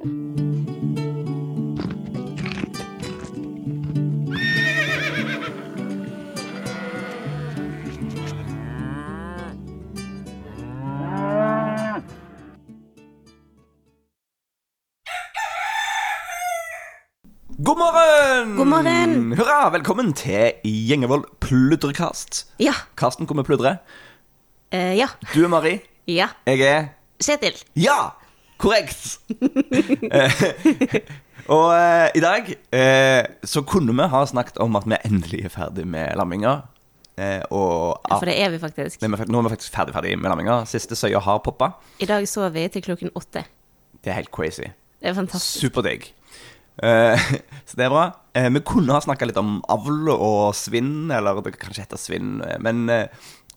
God morgen! God morgen! Hurra! Velkommen til Gjengevold pludrekast. Ja. Kasten kommer pludre. Uh, ja. Du er Mari. Ja. Jeg er Kjetil. Ja! Korrekt! Eh, og eh, i dag eh, så kunne vi ha snakket om at vi endelig er ferdig med lamminga. Eh, og For det er vi faktisk. Nei, Nå er vi faktisk ferdig, ferdig med lamminga. Siste søya har poppa. I dag sov vi til klokken åtte. Det er helt crazy. Det er fantastisk. Superdigg. Eh, så det er bra. Eh, vi kunne ha snakka litt om avl og svinn, eller det kan kanskje hete svinn, men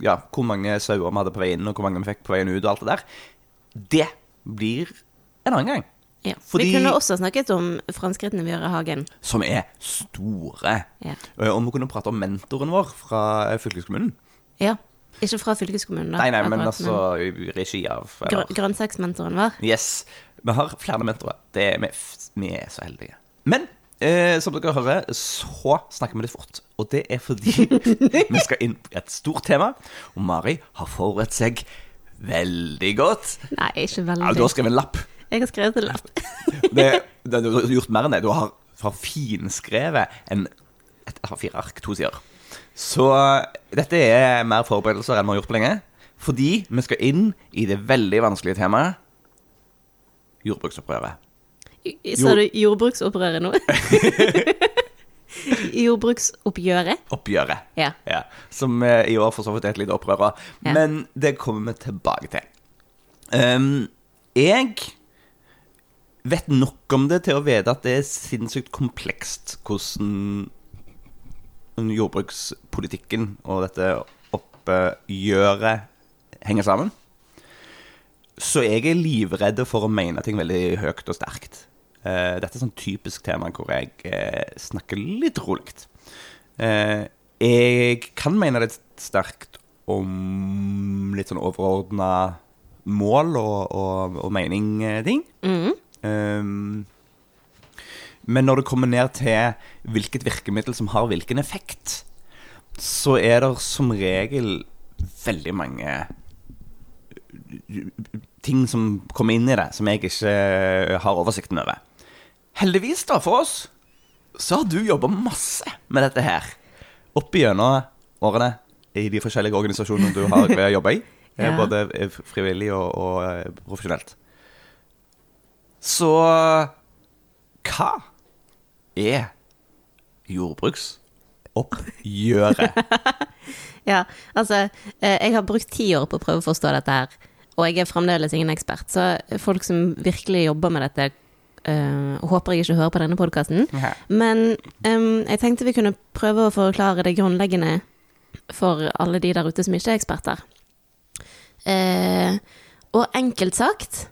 ja, hvor mange sauer vi hadde på vei inn, og hvor mange vi fikk på veien ut, og alt det der. Det blir en annen gang. Ja. Fordi- Vi kunne også snakket om framskrittene vi gjør i hagen. Som er store. Ja. Eh, Og vi kunne prate om mentoren vår fra eh, fylkeskommunen. ja. Ikke fra fylkeskommunen, da. Nei, nei, men altså i regi av Gr Grønnsaksmentoren vår. Yes. Vi har flere mentorer. Det er vi, vi er så heldige. Men eh, som dere hører, så snakker vi litt fort. Og det er fordi vi skal inn på et stort tema. Og Mari har forberedt seg veldig godt. Nei, ikke veldig. Ja, du har skrevet en lapp. Jeg har skrevet en lapp. Det, det, du har gjort mer enn det. Du har, har finskrevet en, et A4-ark, to sider. Så eh, dette er mer forberedelser enn vi har gjort på lenge. Fordi vi skal inn i det veldig vanskelige temaet jordbruksopprøret. Sa du jordbruksopprøret nå? Jordbruksoppgjøret? Oppgjøret. Ja. Ja, som eh, i år for så vidt er et lite opprør av. Ja. Men det kommer vi tilbake til. Um, jeg vet nok om det til å vite at det er sinnssykt komplekst hvordan jordbrukspolitikken og dette oppgjøret henger sammen. Så jeg er livredd for å mene ting veldig høyt og sterkt. Eh, dette er sånn typisk tema hvor jeg eh, snakker litt rolig. Eh, jeg kan mene litt sterkt om litt sånn overordna mål og, og, og mening-ting. Mm. Um, men når det kommer ned til hvilket virkemiddel som har hvilken effekt, så er det som regel veldig mange ting som kommer inn i det, som jeg ikke har oversikten over. Heldigvis, da, for oss, så har du jobba masse med dette her. Opp igjennom årene i de forskjellige organisasjonene du har jobba i. eh, Ja. Både frivillig og, og eh, profesjonelt. Så hva er jordbruksoppgjøret? Ja, altså, eh, jeg har brukt ti år på å prøve å forstå dette her, og jeg er fremdeles ingen ekspert. Så folk som virkelig jobber med dette, eh, håper jeg ikke hører på denne podkasten. Men um, jeg tenkte vi kunne prøve å forklare det grunnleggende for alle de der ute som ikke er eksperter. Uh, og enkelt sagt,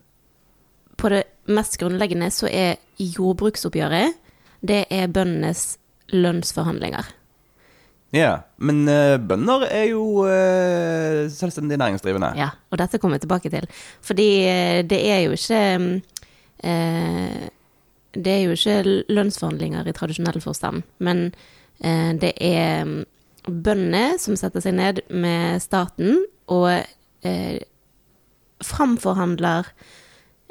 på det mest grunnleggende, så er jordbruksoppgjøret det er bøndenes lønnsforhandlinger. ja. Men uh, bønder er jo uh, selvstendig næringsdrivende. Ja, og dette kommer vi tilbake til. Fordi det er jo ikke mm, eh, Det er jo ikke lønnsforhandlinger i tradisjonell forstand, men eh, det er mm, bøndene som setter seg ned med staten og eh, framforhandler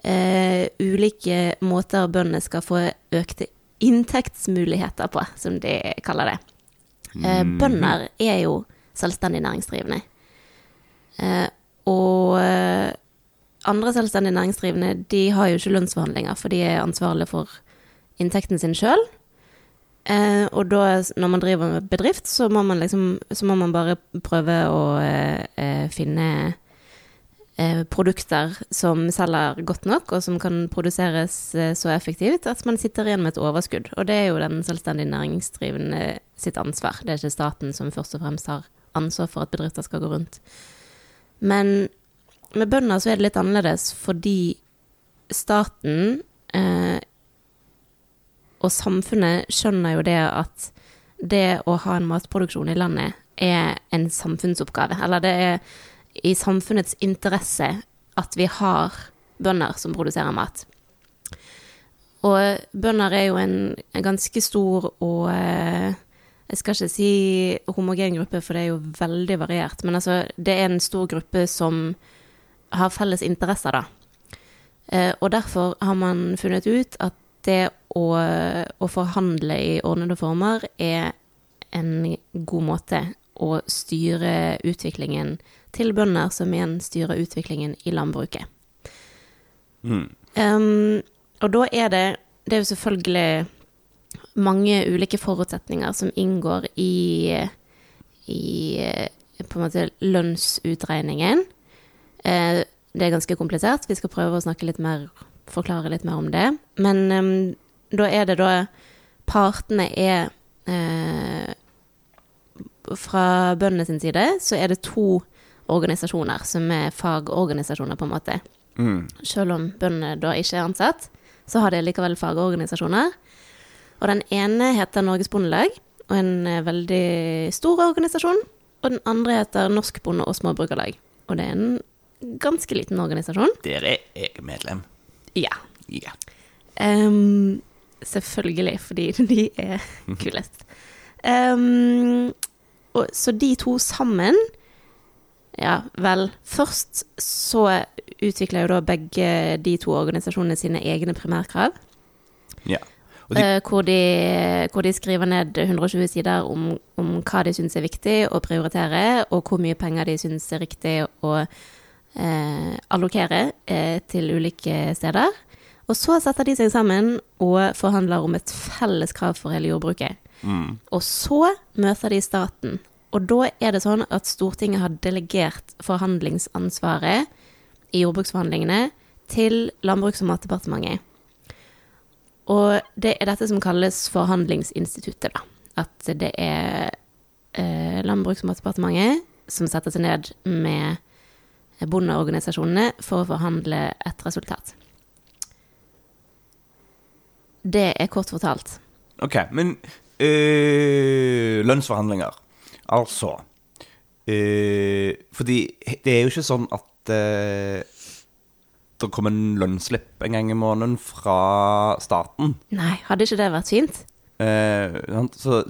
eh, ulike måter bøndene skal få økte inntektsmuligheter på, som de kaller det. Eh, bønder er jo selvstendig næringsdrivende. Eh, og andre selvstendig næringsdrivende de har jo ikke lønnsforhandlinger, for de er ansvarlige for inntekten sin sjøl. Eh, og da, når man driver med bedrift, så må man liksom Så må man bare prøve å eh, eh, finne eh, produkter som selger godt nok, og som kan produseres eh, så effektivt at man sitter igjen med et overskudd. Og det er jo den selvstendig næringsdrivende sitt ansvar. Det er ikke staten som først og fremst har ansvar for at bedrifter skal gå rundt. Men med bønder så er det litt annerledes fordi staten eh, og samfunnet skjønner jo det at det å ha en matproduksjon i landet er en samfunnsoppgave. Eller det er i samfunnets interesse at vi har bønder som produserer mat. Og bønder er jo en, en ganske stor og eh, Jeg skal ikke si homogen gruppe, for det er jo veldig variert. Men altså, det er en stor gruppe som har felles interesser, da. Eh, og derfor har man funnet ut at det å, å forhandle i ordnede former er en god måte å styre utviklingen til bønder, som igjen styrer utviklingen i landbruket. Mm. Um, og da er det Det er jo selvfølgelig mange ulike forutsetninger som inngår i, i på en måte lønnsutregningen. Eh, det er ganske komplisert. Vi skal prøve å snakke litt mer, forklare litt mer om det. Men um, da er det da Partene er eh, Fra bøndene sin side så er det to organisasjoner som er fagorganisasjoner, på en måte. Mm. Selv om bøndene da ikke er ansatt, så har de likevel fagorganisasjoner. Og den ene heter Norges Bondelag, og en eh, veldig stor organisasjon. Og den andre heter Norsk Bonde- og Småbrukerlag, og det er en ganske liten organisasjon. Der er jeg medlem. Ja. Ja. Um, selvfølgelig, fordi de er kulest. Um, og, så de to sammen Ja, vel. Først så utvikler jo da begge de to organisasjonene sine egne primærkrav. ja. De, uh, hvor, de, hvor de skriver ned 120 sider om, om hva de syns er viktig å prioritere, og hvor mye penger de syns er riktig å eh, allokere eh, til ulike steder. Og så setter de seg sammen og forhandler om et felles krav for hele jordbruket. mm. Og så møter de staten. Og da er det sånn at Stortinget har delegert forhandlingsansvaret i jordbruksforhandlingene til Landbruks- og matdepartementet. Og det er dette som kalles Forhandlingsinstituttet, da. At det er eh, Landbruks- og matdepartementet som setter seg ned med bondeorganisasjonene for å forhandle et resultat. Det er kort fortalt. OK, men øh, lønnsforhandlinger. Altså øh, Fordi det er jo ikke sånn at øh, det kommer en lønnsslipp en gang i måneden fra staten. Nei, hadde ikke det vært fint? Eh, så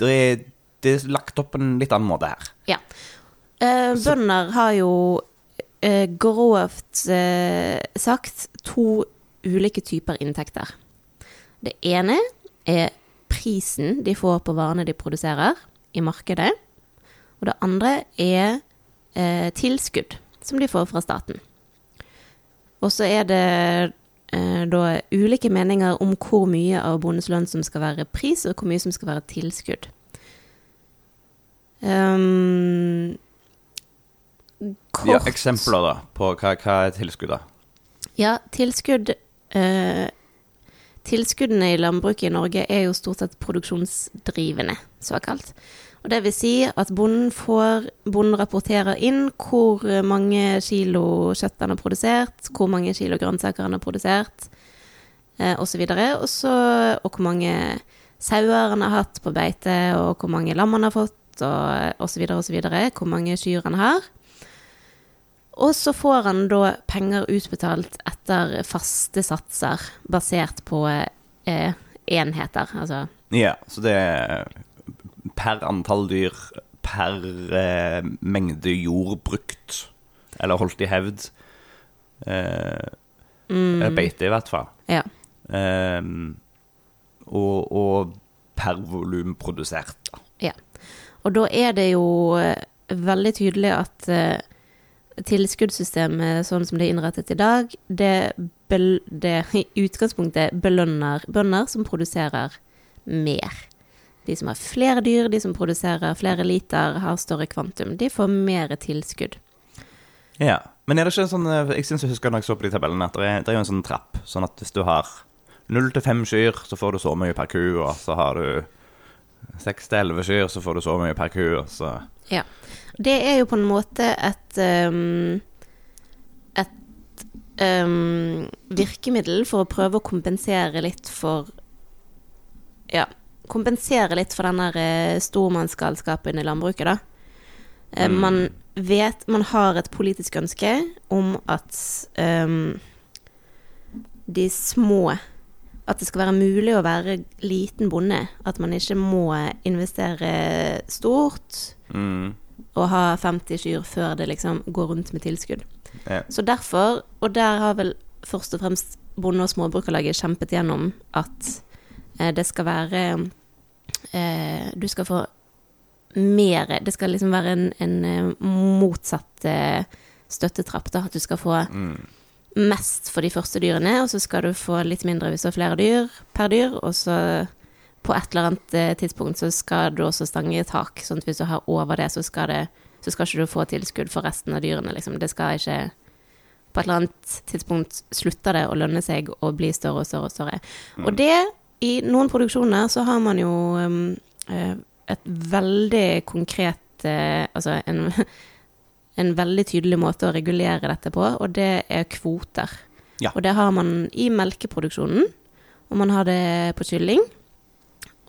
det er, det er lagt opp på en litt annen måte her. Ja. Eh, bønder har jo grovt eh, sagt to ulike typer inntekter. Det ene er prisen de får på varene de produserer i markedet. Og det andre er eh, tilskudd som de får fra staten. Og så er det eh, da ulike meninger om hvor mye av bondens lønn som skal være pris, og hvor mye som skal være tilskudd. Um, kort Ja, eksempler da på hva, hva er tilskuddet. Ja, tilskudd eh, Tilskuddene i landbruket i Norge er jo stort sett produksjonsdrivende, såkalt. Og det vil si at bonden får Bonden rapporterer inn hvor mange kilo kjøtt han har produsert, hvor mange kilo grønnsaker han har produsert, eh, osv. Og så Og hvor mange sauer han har hatt på beite, og hvor mange lam han har fått, og osv. osv. Hvor mange kyr han har. Og så får han da penger utbetalt etter faste satser, basert på eh, enheter. Altså Ja, så det er per antall dyr, per eh, mengde jord brukt, eller holdt i hevd. Eh, mm, eller beite, i hvert fall. Ja. Eh, og, og per volum produsert. Ja. Og da er det jo eh, veldig tydelig at eh, tilskuddssystemet sånn som det er innrettet i dag, det, bel det i utgangspunktet belønner bønder som produserer mer. De som har flere dyr, de som produserer flere liter, har større kvantum. De får mer tilskudd. Ja. Men er det ikke sånn eh, Jeg synes jeg husker når jeg så på de tabellene, at det er, det er jo en sånn trapp. Sånn at hvis du har null til fem kyr, så får du så mye per ku, og så har du seks til elleve kyr, så får du så mye per ku, så Ja. Det er jo på en måte et um, Et um, virkemiddel for å prøve å kompensere litt for Ja, kompensere litt for den der eh, stormannsgalskapen i landbruket, da. Eh, Mm. Man vet Man har et politisk ønske om at um, de små at det skal være mulig å være liten bonde. At man ikke må investere stort Mm. og ha 50 kyr før det liksom går rundt med tilskudd. Ja. Så derfor, og der har vel først og fremst Bonde- og Småbrukarlaget kjempet gjennom at eh, det skal være eh, Du skal få mer Det skal liksom være en, en eh, motsatt eh, støttetrapp, da. At du skal få mest for de første dyrene, og så skal du få litt mindre hvis du har flere dyr per dyr, og så på et eller annet eh, tidspunkt så skal du også stange i tak, sånn at hvis du har over det, så skal, det, så skal ikke du få tilskudd for resten av dyrene, liksom. Det skal ikke På et eller annet tidspunkt slutter det å lønne seg å bli større og større og større. Og det, i noen produksjoner, så har man jo um, et veldig konkret uh, Altså en, en veldig tydelig måte å regulere dette på, og det er kvoter. Ja. Og det har man i melkeproduksjonen, og man har det på kylling.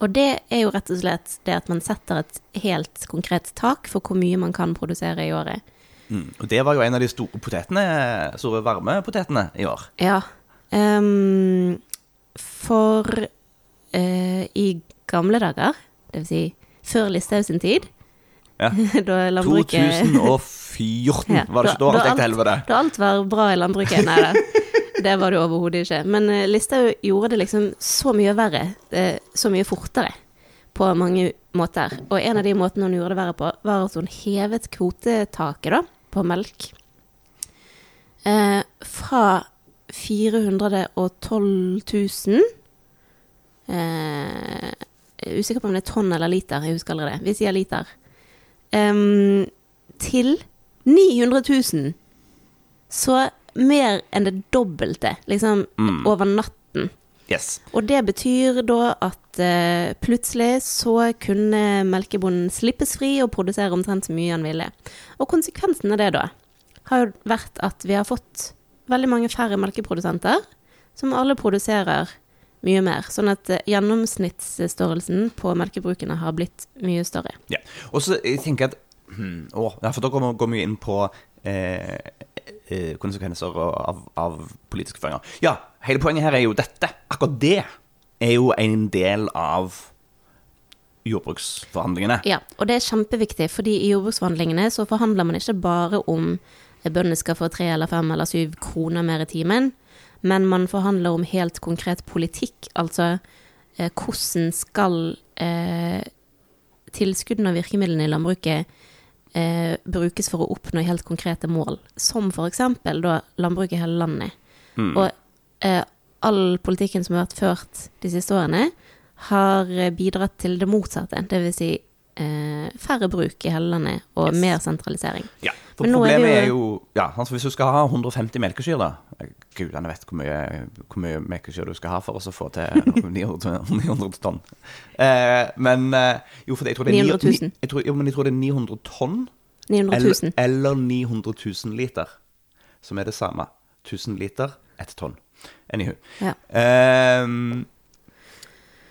Og det er jo rett og slett det at man setter et helt konkret tak for hvor mye man kan produsere i året. Mm. Og det var jo en av de store potetene, store varmepotetene i år. Ja. Um, for uh, i gamle dager, det vil si før Listhaug sin tid, Ja. da landbruket 2014 Ja, var det ikke da alt gikk til helvete? Da alt var bra i landbruket. Nei da, det var det overhodet ikke. Men uh, Listhaug gjorde det liksom så mye verre, eh, så mye fortere, på mange måter. Og en av de måtene hun gjorde det verre på, var at hun hevet kvotetaket da, på melk uh, fra 412 000 uh, er usikker på om det er tonn eller liter, jeg husker aldri det. Vi sier liter. Em, til 900 000. Så mer enn det dobbelte, liksom over natten. Yes. Og det betyr da at uh, plutselig så kunne melkebonden slippes fri og produsere omtrent så mye han ville. Og konsekvensen av det da har jo vært at vi har fått veldig mange færre melkeprodusenter, som alle produserer mye mer. Sånn at eh, gjennomsnittsstørrelsen på melkebrukene har blitt mye større. Ja. Og så tenker jeg at hmm, å, For da går vi- mye inn på eh, eh, konsekvenser av, av politiske føringer. Ja, hele poenget her er jo dette. Akkurat det er jo en del av jordbruksforhandlingene. Ja, og det er kjempeviktig, fordi i jordbruksforhandlingene så forhandler man ikke bare om bøndene skal få tre eller fem eller syv kroner mer i timen, men man forhandler om helt konkret politikk, altså eh, hvordan skal eh, tilskuddene og virkemidlene i landbruket eh, brukes for å oppnå helt konkrete mål, som eksempel da landbruk i hele landet. Og eh, all politikken som har vært ført de siste årene, har eh, bidratt til det motsatte, det vil si færre bruk i hele landet og Yes. mer sentralisering. Ja, for Men problemet er problemet er jo- jo, ja, altså Hvis du skal ha 150 melkekyr, da Gudene vet hvor mye, hvor mye melkekyr du skal ha for å få til 900, 900 tonn. Eh, men eh, Jo, for jeg tror det er 900 000. Jeg tror, jo, men jeg tror det er 900 tonn 900 eller, 000. eller 900 000 liter, som er det samme. 1000 liter, ett tonn. Anywho. Ja. Ehm,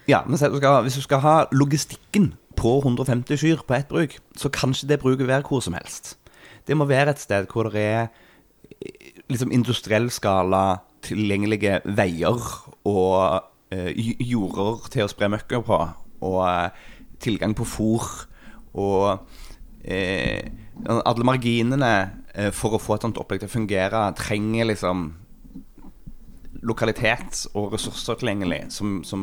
ja, men hvis du skal ha logistikken på 150 kyr på ett bruk, så kan ikke det bruket være hvor som helst. Det må være et sted hvor det er eh, liksom industriell skala tilgjengelige veier og eh, jorder til å spre møkker på, og eh, tilgang på fôr og eh, Alle marginene eh, for å få et sånt opplegg til å fungere, trenger liksom lokalitet og ressurser tilgjengelig som, som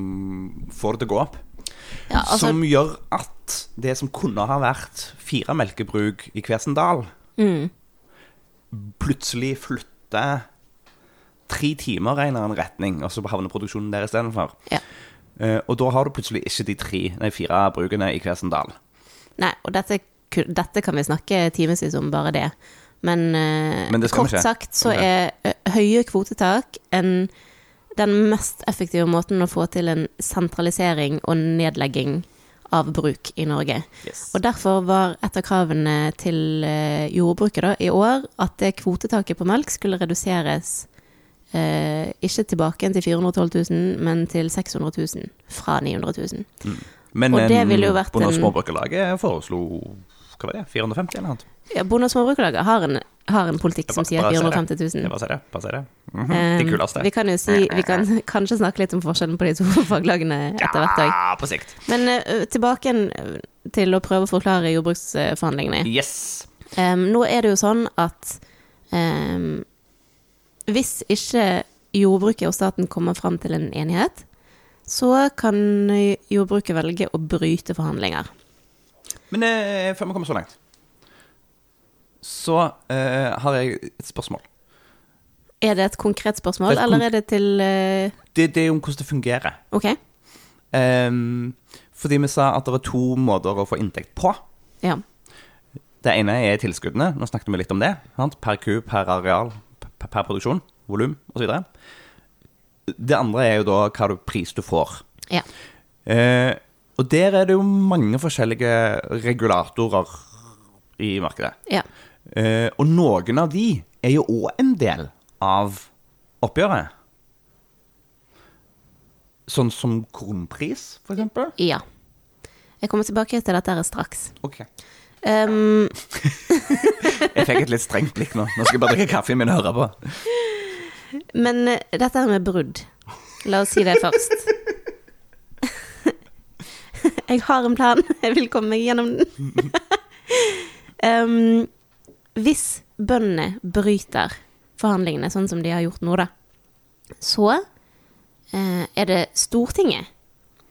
får det til å gå opp. Ja, altså, som gjør at det som kunne ha vært fire melkebruk i Kvesendal, mm, plutselig flytter tre timer i en eller annen retning, og så havner produksjonen der istedenfor. ja. Uh, og da har du plutselig ikke de tre, nei, fire brukene i Kvesendal. Nei, og dette, dette kan vi snakke timevis om, bare det. Men, uh, Men det kort ikke. sagt så okay. er eh, høye kvotetak en, den mest effektive måten å få til en sentralisering og nedlegging av bruk i Norge. Yes. Og derfor var et av kravene til eh, jordbruket da, i år at det kvotetaket på melk skulle reduseres eh, ikke tilbake til 412 000, men til 600 000 fra 900 000. Men og det ville jo vært Bonde- og Småbrukerlaget foreslo hva var det, 450 eller noe? Ja, Bonde- og Småbrukerlaget har har en politikk som sier Bare 450 000. Jeg Bare si det. Bare si det. Mhm, De Um, kuleste. Vi kan jo si Vi kan kanskje snakke litt om forskjellen på de to faglagene etter hvert òg. Ja, på sikt. Men uh, tilbake til å prøve å forklare jordbruksforhandlingene. Yes. Um, nå er det jo sånn at um, hvis ikke jordbruket og staten kommer fram til en enighet, så kan jordbruket velge å bryte forhandlinger. Men eh, før vi kommer så langt, så eh, har jeg et spørsmål. Er det et konkret spørsmål, Det er et eller er det til eh, Det, det er om hvordan det fungerer. Ok, Ehm, fordi vi sa at det er to måter å få inntekt på. ja. Det ene er tilskuddene. Nå snakket vi litt om det. Sant? Per ku, per areal, per, per produksjon, volum osv. Det andre er jo da hva du, pris du får. ja. Eh, og der er det jo mange forskjellige regulatorer i markedet. ja. Eh, og noen av de er jo òg en del av oppgjøret. Sånn som kronpris, for eksempel. Ja. Jeg kommer tilbake til dette straks. Ok. Um, Jeg fikk et litt strengt blikk nå. Nå skal jeg bare drikke kaffen min og høre på. men eh, dette med brudd La oss si det først. Jeg har en plan. Jeg vil komme meg gjennom den. um, hvis bøndene bryter forhandlingene sånn som de har gjort nå, da, så eh, er det Stortinget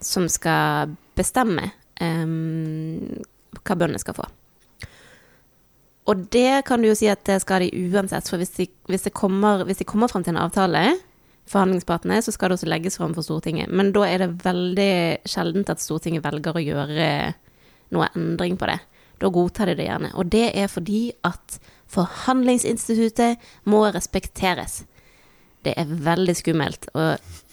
som skal bestemme eh, hva bøndene skal få. Og det kan du jo si at det skal de uansett, for hvis de, hvis de kommer, hvis de kommer frem til en avtale, forhandlingspartene, så skal det også legges frem for Stortinget. Men da er det veldig sjeldent at Stortinget velger å gjøre noe endring på det. Da godtar de det gjerne. Og det er fordi at forhandlingsinstituttet må respekteres. Det er veldig skummelt å,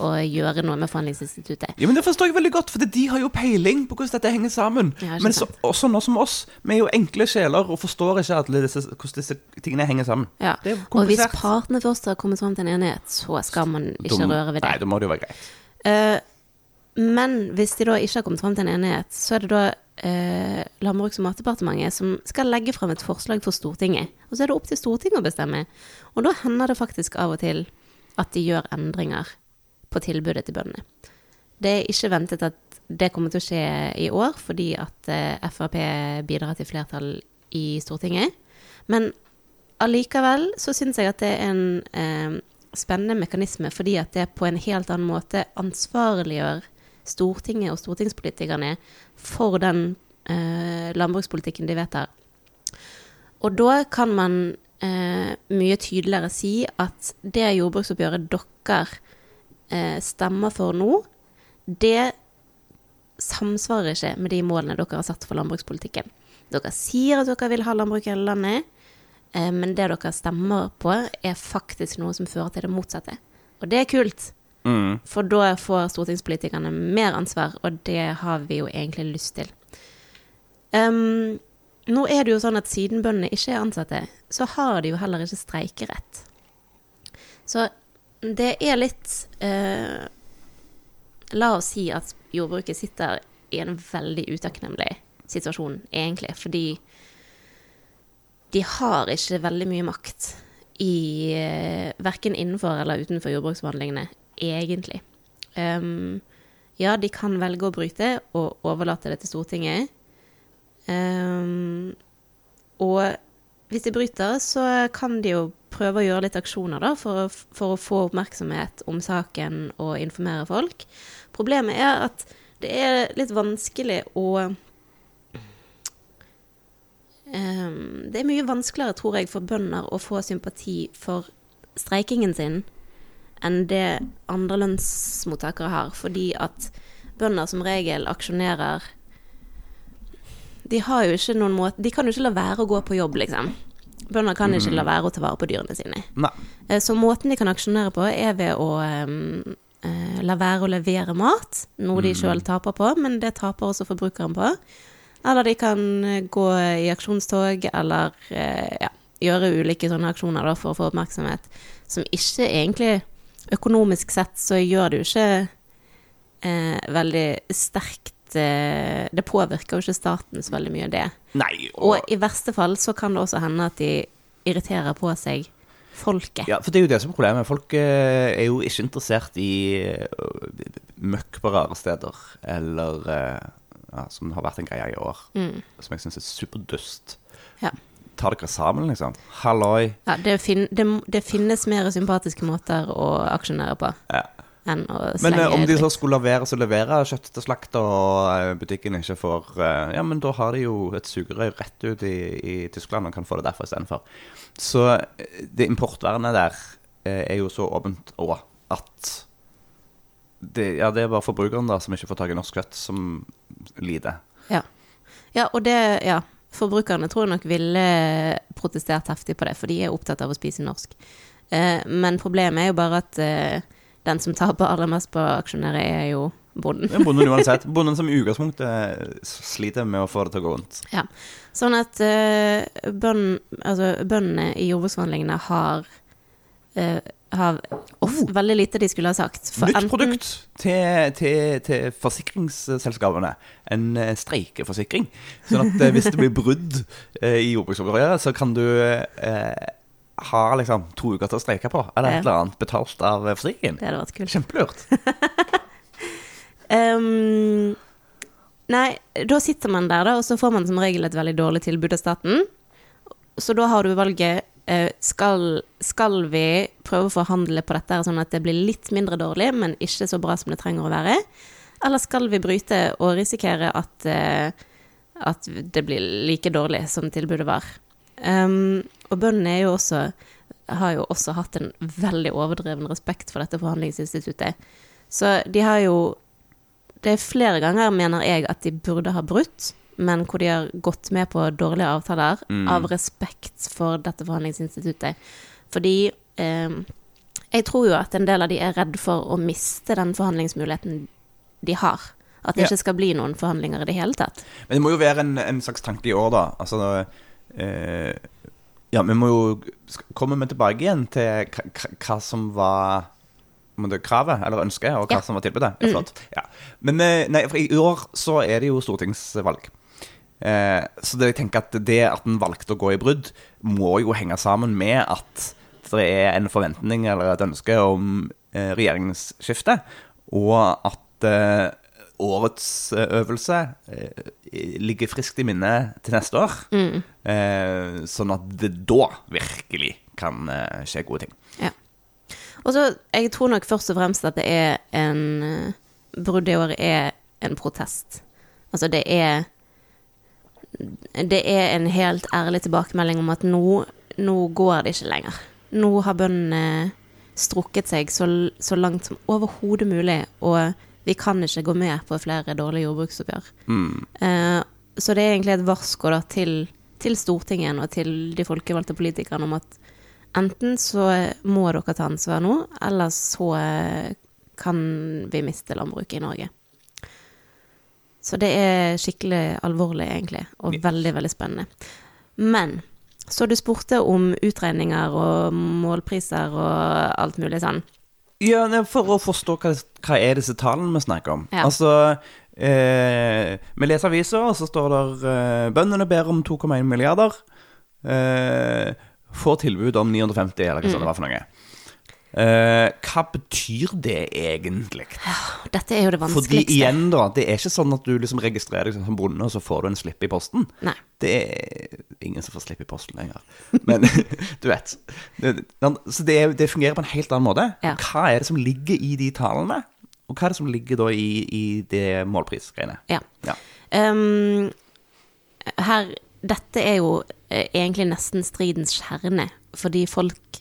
å gjøre noe med forhandlingsinstituttet. Ja, men Det forstår jeg veldig godt, for de har jo peiling på hvordan dette henger sammen. Ja, men så, også nå som oss, vi er jo enkle sjeler og forstår ikke disse, hvordan disse tingene henger sammen. Ja. Det er Og hvis partene først har kommet frem til en enighet, så skal man ikke Dum. røre ved det. Nei, da må det jo være greit. Eh, men hvis de da ikke har kommet frem til en enighet, så er det da eh, Landbruks- og matdepartementet som skal legge frem et forslag for Stortinget. Og så er det opp til Stortinget å bestemme. Og da hender det faktisk av og til at de gjør endringer på tilbudet til bøndene. Det er ikke ventet at det kommer til å skje i år, fordi at eh, Frp bidrar til flertall i Stortinget. Men allikevel så syns jeg at det er en eh, spennende mekanisme, fordi at det på en helt annen måte ansvarliggjør Stortinget og stortingspolitikerne for den eh, landbrukspolitikken de vedtar. Og da kan man eh, mye tydeligere si at det jordbruksoppgjøret dere eh, stemmer for nå, det samsvarer ikke med de målene dere har satt for landbrukspolitikken. Dere sier at dere vil ha landbruk i hele landet, eh, men det dere stemmer på, er faktisk noe som fører til det motsatte. Og det er kult, Mm. for da får stortingspolitikerne mer ansvar, og det har vi jo egentlig lyst til. Um, nå er det jo sånn at siden bøndene ikke er ansatte, så har de jo heller ikke streikerett. Så det er litt uh, La oss si at jordbruket sitter i en veldig utakknemlig situasjon, egentlig, fordi de har ikke veldig mye makt i uh, verken innenfor eller utenfor jordbruksforhandlingene, egentlig. Um, ja, de kan velge å bryte og overlate det til Stortinget. Um, og hvis de bryter, så kan de jo prøve å gjøre litt aksjoner da, for, for å få oppmerksomhet om saken og informere folk. Problemet er at det er litt vanskelig å um, det er mye vanskeligere, tror jeg, for bønder å få sympati for streikingen sin enn det andre lønnsmottakere har, fordi at bønder som regel aksjonerer De har jo ikke noen måte De kan jo ikke la være å gå på jobb, liksom. Bønder kan ikke la være å ta vare på dyrene sine. Nei. Eh, Så måten de kan aksjonere på, er ved å eh, la være å levere mat, noe de sjøl taper på, men det taper også forbrukeren på. Eller de kan eh, gå i aksjonstog, eller ja, gjøre ulike sånne aksjoner da, for å få oppmerksomhet, som ikke egentlig Økonomisk sett så gjør det jo ikke eh, veldig sterkt eh, Det påvirker jo ikke staten så veldig mye, det. Nei, og, Og i verste fall så kan det også hende at de irriterer på seg folket. Ja, for det er jo det som er problemet. Folk eh, er jo ikke interessert i eh, møkk på rare steder, eller eh, ja, som har vært en greie i år, som jeg syns er superdust. Ja. Ta dere sammen, liksom. Halloi. Ja, det, fin det, det finnes mer sympatiske måter å aksjonere på Ja. enn å Men slenge eh, om de så skulle levere, så leverer kjøtt til slakt, og eh, butikken ikke får eh, Ja, men da har de jo et sugerør rett ut i, i Tyskland og kan få det derfra istedenfor. Så det importvernet der eh, er jo så åpent òg at det, ja, det er bare forbrukeren da som ikke får tak i norsk kjøtt, som lider. Ja. ja, og det Ja. Forbrukerne tror jeg nok ville protestert heftig på det, for de er opptatt av å spise norsk. Eh, men problemet er jo bare at eh, den som taper aller mest på aksjonærer, er jo bonden. Er bonden uansett. Bonden som i utgangspunktet sliter med å få det til å gå rundt. Ja. Sånn at altså, bøndene i jordbruksforhandlingene har, eh, har oh. veldig lite de skulle ha sagt. For. Nytt produkt til, til, til forsikringsselskapene. En eh, streikeforsikring. Sånn at eh, hvis det blir brudd eh, i jordbruksoppgjøret, så kan du eh, ha liksom to uker til å streike på, eller et eller annet betalt av forsikringen. Det hadde vært kult. Kjempelurt. um, nei, da sitter man der, da, og så får man som regel et veldig dårlig tilbud av staten. Så da har du valget skal, skal vi prøve å forhandle på dette sånn at det blir litt mindre dårlig, men ikke så bra som det trenger å være? Eller skal vi bryte og risikere at, eh, at det blir like dårlig som tilbudet var? Um, og bøndene jo også har jo også hatt en veldig overdreven respekt for dette forhandlingsinstituttet. Så de har jo Det er flere ganger, mener jeg, at de burde ha brutt, men hvor de har gått med på dårlige avtaler av respekt for dette forhandlingsinstituttet. Fordi eh, jeg tror jo at en del av de er redd for å miste den forhandlingsmuligheten de har. At det Ja. ikke skal bli noen forhandlinger i det hele tatt. Men det må jo være en, en slags tanke i år, da. Altså eh, Ja, vi må jo komme Kommer vi tilbake igjen til hva, som var kravet eller ønsket, og hva Ja. som var tilbudet? Flott. Ja. Men eh, nei, for i år så er det jo stortingsvalg. Eh, så det, jeg tenker at det at en valgte å gå i brudd, må jo henge sammen med at det er en forventning eller et ønske om eh, regjeringsskifte, og at eh, årets eh, øvelse eh, ligger friskt i minnet til neste år. Eh, sånn at det da virkelig kan skje gode ting. Ja. Og så, jeg tror nok først og fremst at det er en Bruddet Brudd i år er en protest. Altså, det er Det er en helt ærlig tilbakemelding om at nå, nå går det ikke lenger. Nå har bøndene strukket seg så, så langt som overhodet mulig, og vi kan ikke gå med på flere dårlige jordbruksoppgjør. Eh, så det er egentlig et varsko da, til, til Stortinget og til de folkevalgte politikerne om at enten så må dere ta ansvar nå, eller så eh, kan vi miste landbruket i Norge. Så det er skikkelig alvorlig, egentlig, og veldig, veldig spennende. Men så du spurte om utregninger og målpriser og alt mulig sånn. Ja, For å forstå hva, hva er disse tallene vi snakker om. Ja. Altså, eh, Vi leser aviser, og så står det eh, bøndene ber om 2,1 milliarder. Eh, får tilbud om 950, eller hva sånt det var for noe. Eh, hva betyr det egentlig? Dette er jo det vanskeligste. Fordi igjen, da, det er ikke sånn at du liksom registrerer deg som bonde, og så får du en slipp i posten. Nei. Det er ingen som får slipp i posten lenger. Men du vet. Så det, det fungerer på en helt annen måte. Ja. Hva er det som ligger i de tallene? Og hva er det som ligger da i, i det målprisgreiene? Ja. Ja. Um, her Dette er jo eh, egentlig nesten stridens kjerne, fordi folk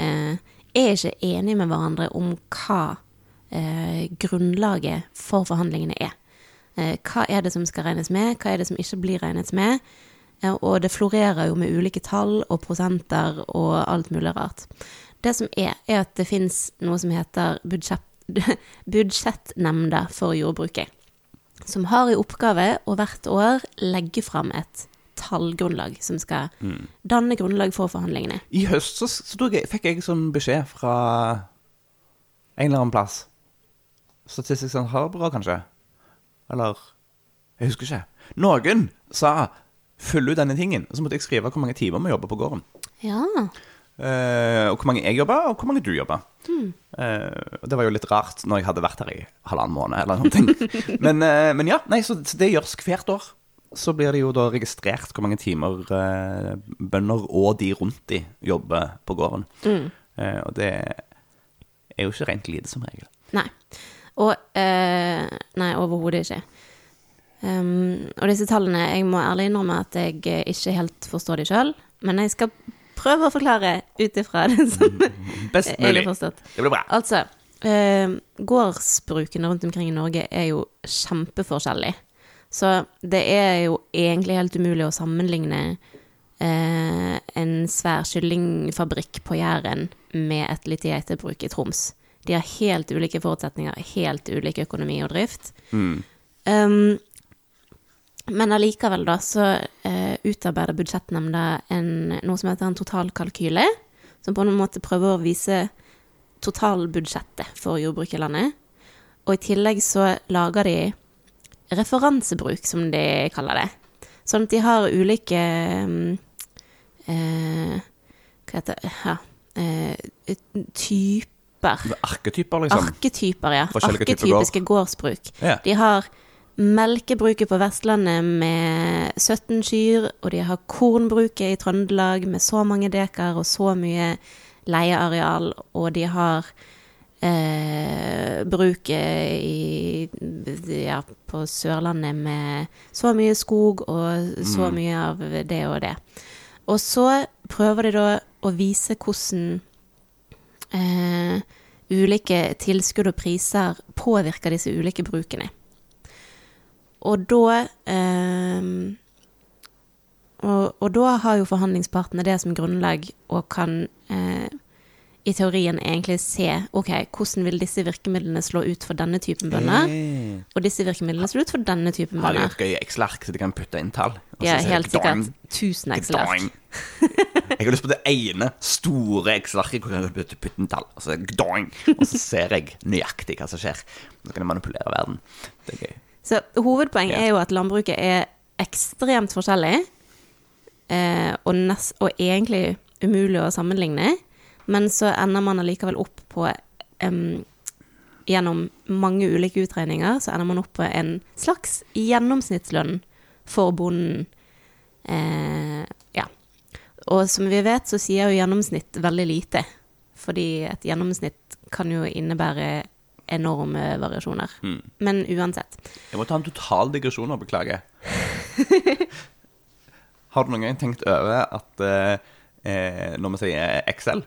eh, er ikke enige med hverandre om hva eh, grunnlaget for forhandlingene er. Eh, hva er det som skal regnes med, hva er det som ikke blir regnet med? Eh, og det florerer jo med ulike tall og prosenter og alt mulig rart. Det som er, er at det fins noe som heter budsjett, budsjettnemnda for jordbruket som har i oppgave å hvert år legge fram et tallgrunnlag som skal danne grunnlag for forhandlingene. I høst så, så jeg, fikk jeg sånn beskjed fra en eller annen plass. Statistisk sentralbyrå, kanskje? Eller Jeg husker ikke. Noen sa 'fyll ut denne tingen', og så måtte jeg skrive hvor mange timer vi jobber på gården. Ja. Uh, og hvor mange jeg jobber, og hvor mange du jobber. Eh, Uh, det var jo litt rart når jeg hadde vært her i halvannen måned, eller noe. men, uh, men ja, nei, så, så det gjøres hvert år. Så blir det jo da registrert hvor mange timer eh, bønder og de rundt de jobber på gården. Eh, og det er jo ikke rent lite, som regel. Nei. Og eh, Nei, overhodet ikke. Um, og disse tallene, jeg må ærlig innrømme at jeg ikke helt forstår de sjøl, men jeg skal prøve å forklare ut ifra det som Best mulig. Det blir bra. Altså, eh, gårdsbrukene rundt omkring i Norge er jo kjempeforskjellig. Så det er jo egentlig helt umulig å sammenligne eh, en svær kyllingfabrikk på Jæren med et lite geitebruk i Troms. De har helt ulike forutsetninger, helt ulik økonomi og drift. Um, men allikevel, da, så eh, utarbeider budsjettnemnda noe som heter en totalkalkyle, som på en måte prøver å vise totalbudsjettet for jordbruket i landet. Og i tillegg så lager de referansebruk, som de kaller det. Sånn at de har ulike mm, eh, Hva heter det ja, eh, Typer. Arketyper, liksom. Arketyper, ja. Arketypiske gårdsbruk. Ja. De har melkebruket på Vestlandet med 17 kyr, og de har kornbruket i Trøndelag med så mange dekar og så mye leieareal, og de har eh, bruket i, ja, på Sørlandet med så mye skog og så mye av det og det. Og så prøver de da å vise hvordan eh, ulike tilskudd og priser påvirker disse ulike brukene. Og da eh, og, og da har jo forhandlingspartene det som grunnlag og kan eh, i teorien egentlig se ok, hvordan vil disse virkemidlene slå ut for denne typen bønder, Eh. og disse virkemidlene slå ut for denne typen Har de et gøy Excel-ark så de kan putte inn tall? De helt sikkert Tusen 1000 Excel-ark. Jeg har lyst på det ene store Excel-arket hvor jeg kan putte putte inn tall. Og så, og så ser jeg nøyaktig hva som skjer. Så kan jeg manipulere verden. Det er gøy. Så hovedpoenget Ja. er jo at landbruket er ekstremt forskjellig, eh, og, og egentlig umulig å sammenligne, men så ender man allikevel opp på um, Gjennom mange ulike utregninger så ender man opp på en slags gjennomsnittslønn for bonden. Eh, ja. Og som vi vet, så sier jo gjennomsnitt veldig lite. Fordi et gjennomsnitt kan jo innebære enorme variasjoner. Men uansett. Jeg må ta en total digresjon og beklage. Har du noen gang tenkt over at eh, eh, når vi sier Excel,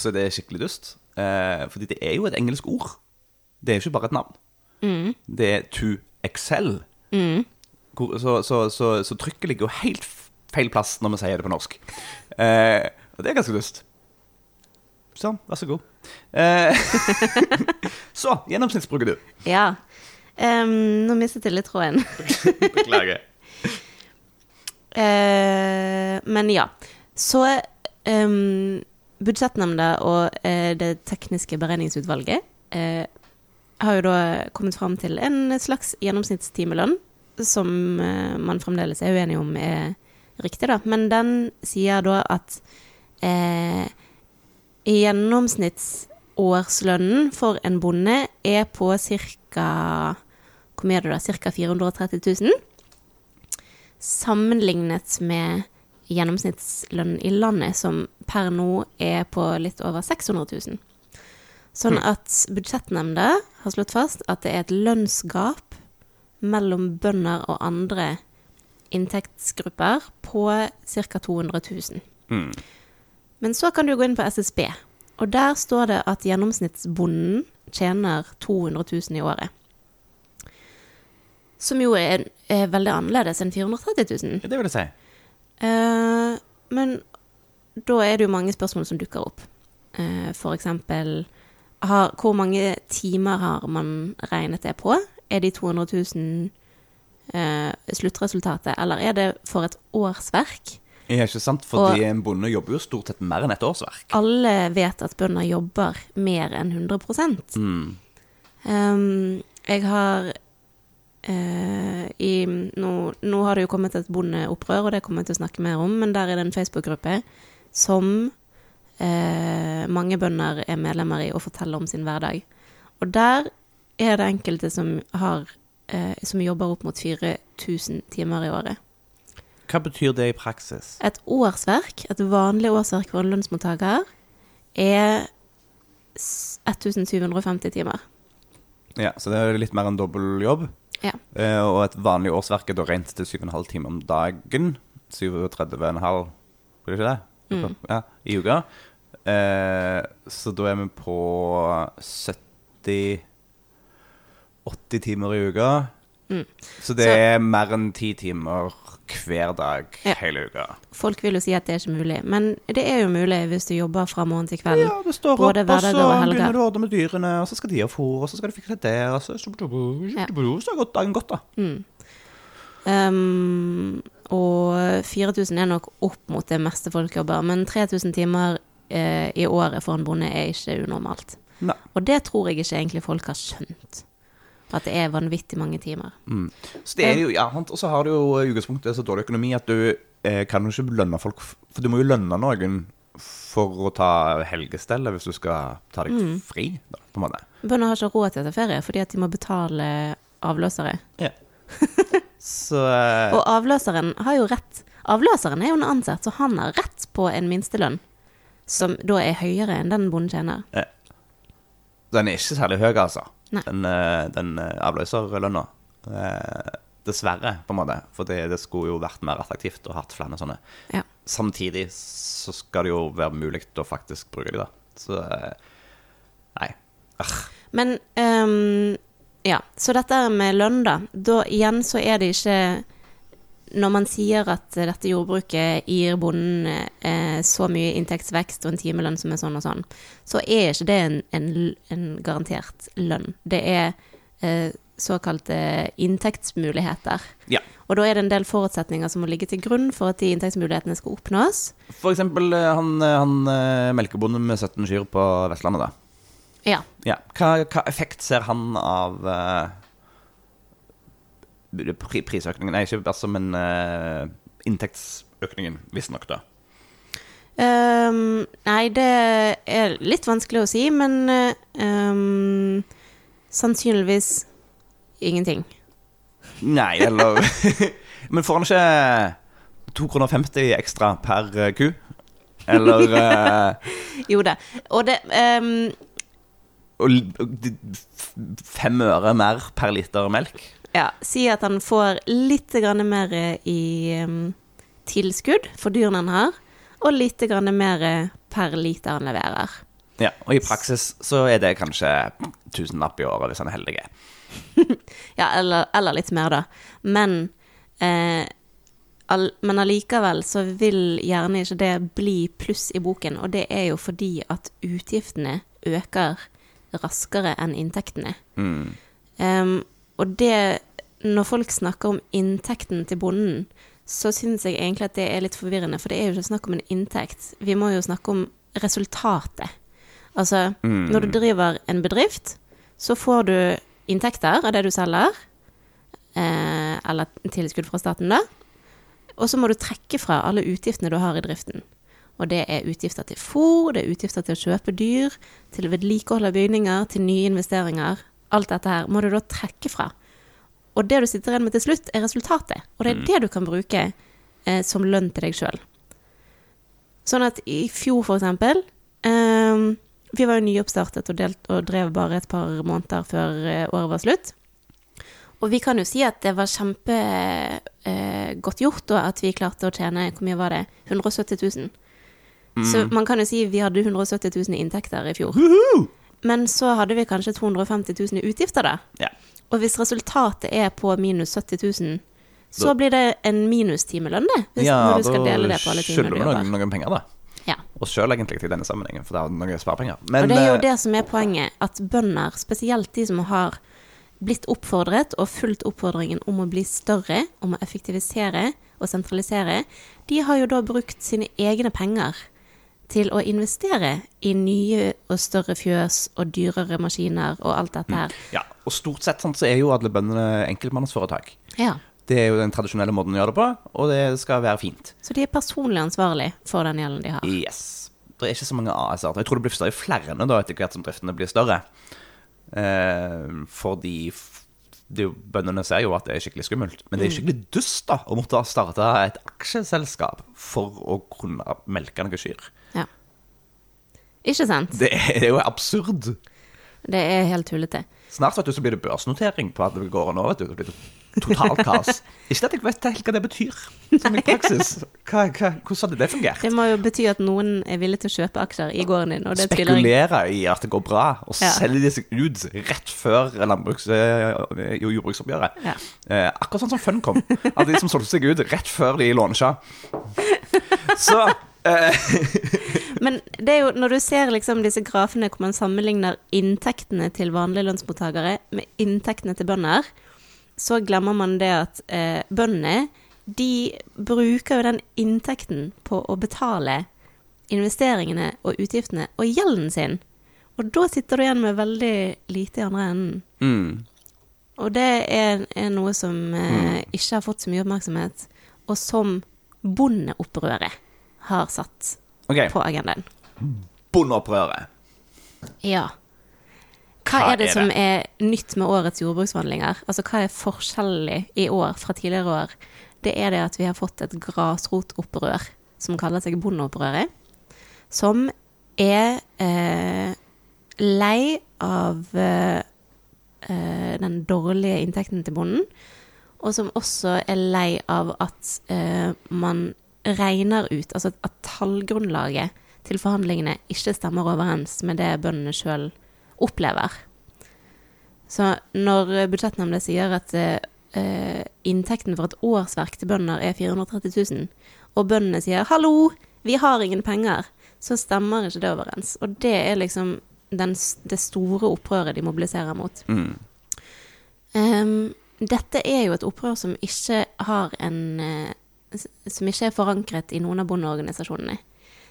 så er skikkelig dust? Eh, fordi det er jo et engelsk ord. Det er jo ikke bare et navn. Det er to excel. Hvor, så, så, så, så trykket ligger jo helt feil plass når vi sier det på norsk. Eh, og det er ganske dust. Sånn, vær så god. Eh, så, gjennomsnittsbruker du. Ja. Um, nå mistet jeg litt tråden. Beklager. Uh, men ja. Så em, Budsjettnemnda og eh, det tekniske beregningsutvalget eh, har jo da kommet fram til en slags gjennomsnittstimelønn, som eh, man fremdeles er uenig om er riktig, da. Men den sier da at gjennomsnittsårslønnen for en bonde er på ca. Hvor mye er det da? Ca. 430 000 sammenlignet med gjennomsnittslønnen i landet, som per nå er på litt over 600 000. Sånn at budsjettnemnda har slått fast at det er et lønnsgap mellom bønder og andre inntektsgrupper på ca. 200 000. Mm. Men så kan du gå inn på SSB, og der står det at gjennomsnittsbonden tjener 200 000 i året. Som jo er, er veldig annerledes enn 430 000. Det vil jeg si. Eh, men da er det jo mange spørsmål som dukker opp. Eh, for eksempel har, hvor mange timer har man regnet det på? Er de 200 000 eh, sluttresultatet, eller er det for et årsverk? Ja, ikke sant? Fordi en bonde jobber jo stort sett mer enn et årsverk. Alle vet at bønder jobber mer enn 100 Mm. Um, jeg har i, nå, nå har det jo kommet et bondeopprør, og det kommer jeg til å snakke mer om, men der er det en Facebook-gruppe som eh, mange bønder er medlemmer i og forteller om sin hverdag. Og der er det enkelte som, har, eh, som jobber opp mot 4000 timer i året. Hva betyr det i praksis? Et årsverk, et vanlig årsverk for en lønnsmottaker, er 1750 timer. Ja, Så det er litt mer enn dobbel jobb. Ja. Eh, og et vanlig årsverk er da rent til 7,5 timer om dagen. 37,5, blir det ikke det? Mm. Ja, I uka. Eh, så da er vi på 70 80 timer i uka. Mm. Så det Så- er mer enn ti timer hver dag Ja. hele uka. Folk vil jo si at det er ikke mulig, men det er jo mulig hvis du jobber fra morgen til kveld. Ja, du står Både opp, og så begynner du å ordne med dyrene, og så skal de ha fôr, og så skal de fikse det, og så Så har dagen godt, da. Mm. Um, og 4000 er nok opp mot det meste folk jobber, men 3000 timer eh, i året for en bonde er ikke unormalt. Ne. Og det tror jeg ikke egentlig folk har skjønt. At det er vanvittig mange timer. Mm. Så det er jo, ja, Og så har du jo i utgangspunktet så dårlig økonomi at du eh, kan jo ikke lønne folk For du må jo lønne noen for å ta helgestellet hvis du skal ta deg Mm. fri, da, på en måte. Bønder har ikke råd til å ta ferie fordi at de må betale avløsere. Så eh, Og avløseren har jo rett. Avløseren er jo en ansatt, så han har rett på en minstelønn som da er høyere enn den bonden tjener. den er ikke særlig høy, altså. Nei. Den, eh, den eh, avløserlønna. Eh, dessverre, på en måte. For det, det skulle jo vært mer attraktivt å hatt flere sånne. Ja. Samtidig så skal det jo være mulig å faktisk bruke de, da. Så Nei. Arr. Men um, ja, så dette med lønn, da. Da igjen så er det ikke Når man sier at dette jordbruket gir bonden eh, så mye inntektsvekst og en timelønn som er sånn og sånn, så er ikke det en, en, en garantert lønn. Det er eh, såkalte inntektsmuligheter. Ja. Og da er det en del forutsetninger som må ligge til grunn for at de inntektsmulighetene skal oppnås. Eksempel eh, han, eh, han eh, melkebonden med 17 kyr på Vestlandet, da. Ja. Ja. Hva, hva effekt ser han av eh, pri, prisøkningen? Nei, ikke altså, men uh, inntektsøkningen, visstnok, da. Um, nei, det er litt vanskelig å si, men um, sannsynligvis ingenting. Nei, eller Men får han ikke 2,50 kroner ekstra per eh, ku? Eller uh, Jo da. Og det um, og fem øre mer per liter melk? Ja, si at han får litt grann mer i um, tilskudd for dyrene han har, og litt grann mer per liter han leverer. Ja, og i praksis så er det kanskje tusenlapp i året hvis han er heldig. Ja, eller, eller litt mer, da. Men eh, all, Men allikevel så vil gjerne ikke det bli pluss i boken, og det er jo fordi at utgiftene øker raskere enn inntektene. Mm. Em, og det Når folk snakker om inntekten til bonden, så syns jeg egentlig at det er litt forvirrende, for det er jo ikke snakk om en inntekt. Vi må jo snakke om resultatet. Altså, Mm. når du driver en bedrift, så får du inntekter av det du selger, eh, eller tilskudd fra staten, da. Og så må du trekke fra alle utgiftene du har i driften. Og det er utgifter til fôr, det er utgifter til å kjøpe dyr, til vedlikehold av bygninger, til nye investeringer. Alt dette her må du da trekke fra. Og det du sitter igjen med til slutt, er resultatet. Og det er det du kan bruke eh, som lønn til deg sjøl. Sånn at i fjor, for eksempel eh, Vi var jo nyoppstartet og, delt, og drev bare et par måneder før eh, året var slutt. Og vi kan jo si at det var kjempegodt eh, gjort, og at vi klarte å tjene Hvor mye var det? 170 000. Så man kan jo si vi hadde 170 000 i inntekter i fjor. Men så hadde vi kanskje 250 000 i utgifter, da. Ja. Og hvis resultatet er på minus 70 000, så Da- blir det en minustimelønn, det. Hvis, ja, når du skal dele det på alle timene skylder Ja, vi skylder noen, noen penger, da. Ja. Og sjøl, egentlig, i denne sammenhengen, for det er noen sparepenger. Men og det er jo eh, det som er poenget, at bønder, spesielt de som har blitt oppfordret og fulgt oppfordringen om å bli større, om å effektivisere og sentralisere, de har jo da brukt sine egne penger til å investere i nye og større fjøs og dyrere maskiner og alt dette her. Ja, og stort sett sånn, så er jo alle bøndene enkeltmannsforetak. Ja. Det er jo den tradisjonelle måten å gjøre det på, og det skal være fint. Så de er personlig ansvarlig for den gjelden de har. Yes. Det er ikke så mange AS-er. Jeg tror det blir større flere nå da, etter hvert som driftene blir større. Eh, fordi jo- bøndene ser jo at det er skikkelig skummelt. Men det er skikkelig dust da, å måtte starte et aksjeselskap for å kunne melke noen kyr. Ikke sant? Det er, det er jo absurd. Det er helt tullete. Snart vet du, så blir det børsnotering på at det går nå. vet du. Det blir totalt kaos. Ikke at jeg vet helt hva det betyr som i praksis. Hva, hva, hvordan hadde det fungert? Det må jo bety at noen er villig til å kjøpe aksjer i gården din, Spekulere i at det går bra, og Ja. selge de seg ut rett før landbruks, og jordbruksoppgjøret. Ja. Eh, akkurat sånn som Funcom. At de som solgte seg ut rett før de lånesja. Så eh, Men det er jo, når du ser liksom disse grafene hvor man sammenligner inntektene til vanlige lønnsmottakere med inntektene til bønder, så glemmer man det at eh, bøndene de bruker jo den inntekten på å betale investeringene og utgiftene og gjelden sin. Og da sitter du igjen med veldig lite i andre enden. mm, Og det er, er noe som eh, ikke har fått så mye oppmerksomhet, og som bondeopprøret har satt okay. på agendaen. Bondeopprøret. Ja. Hva, Hva er det er som er nytt med årets jordbruksforhandlinger? Altså hva er forskjellig i år fra tidligere år? Det er det at vi har fått et grasrotopprør som kaller seg bondeopprøret. Som er eh, lei av eh, eh, den dårlige inntekten til bonden. Og som også er lei av at eh, man regner ut, altså at tallgrunnlaget til forhandlingene ikke stemmer overens med det bøndene sjøl opplever. Så når budsjettnemnda sier at eh, inntekten for et årsverk til bønder er 430 000, og bøndene sier 'hallo, vi har ingen penger', så stemmer ikke det overens. Og det er liksom den, det store opprøret de mobiliserer mot. Mm. Um, dette er jo et opprør som ikke har en eh, Som ikke er forankret i noen av bondeorganisasjonene.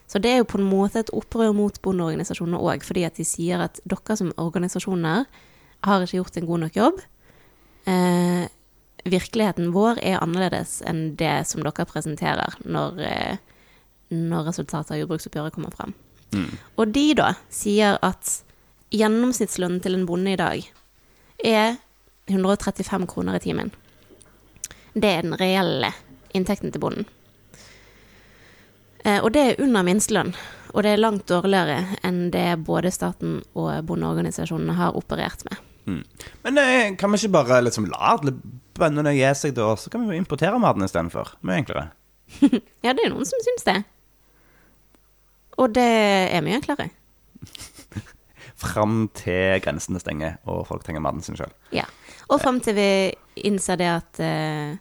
Så det er jo på en måte et opprør mot bondeorganisasjonene òg, fordi at de sier at dere som organisasjoner har ikke gjort en god nok jobb. Eh, virkeligheten vår er annerledes enn det som dere presenterer når, eh, når resultatet av jordbruksoppgjøret kommer frem. Mm. Og de da sier at gjennomsnittslønnen til en bonde i dag er 135 kroner i timen. Det er den reelle inntekten til bonden. Eh, og det er under minstelønn, og det er langt dårligere enn det både staten og bondeorganisasjonene har operert med. Mm. Men eh, kan vi ikke bare liksom la alle bøndene gi seg, da? Så kan vi jo importere maten istedenfor. Mye enklere. Ja, det er noen som syns det. Og det er mye enklere. Fram til grensene stenger, og folk trenger maten sin sjøl. Ja. Og fram til vi innser det at eh,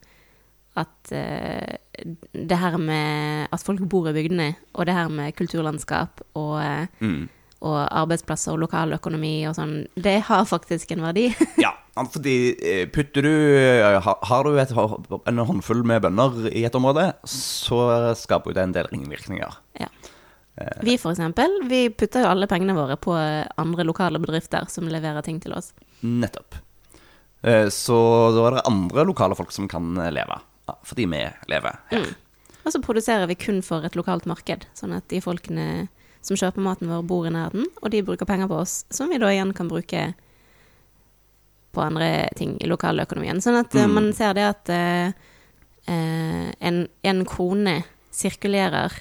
at det her med at folk bor i bygdene, og det her med kulturlandskap og, eh, Mm. og arbeidsplasser og lokaløkonomi og sånn, det har faktisk en verdi. Ja, fordi eh, putter du eh, Har du et, en håndfull med bønder i et område, så skaper det en del ringvirkninger. ja. Vi for eksempel, vi putter jo alle pengene våre på andre lokale bedrifter som leverer ting til oss. Nettopp. Eh, Så da er det andre lokale folk som kan eh, leve. Fordi vi lever her. Mm. Og så produserer vi kun for et lokalt marked, sånn at de folkene som kjøper maten vår, bor i nærheten, og de bruker penger på oss, som vi da igjen kan bruke på andre ting i lokaløkonomien. Sånn at eh, Mm. man ser det at eh, eh, en, en krone sirkulerer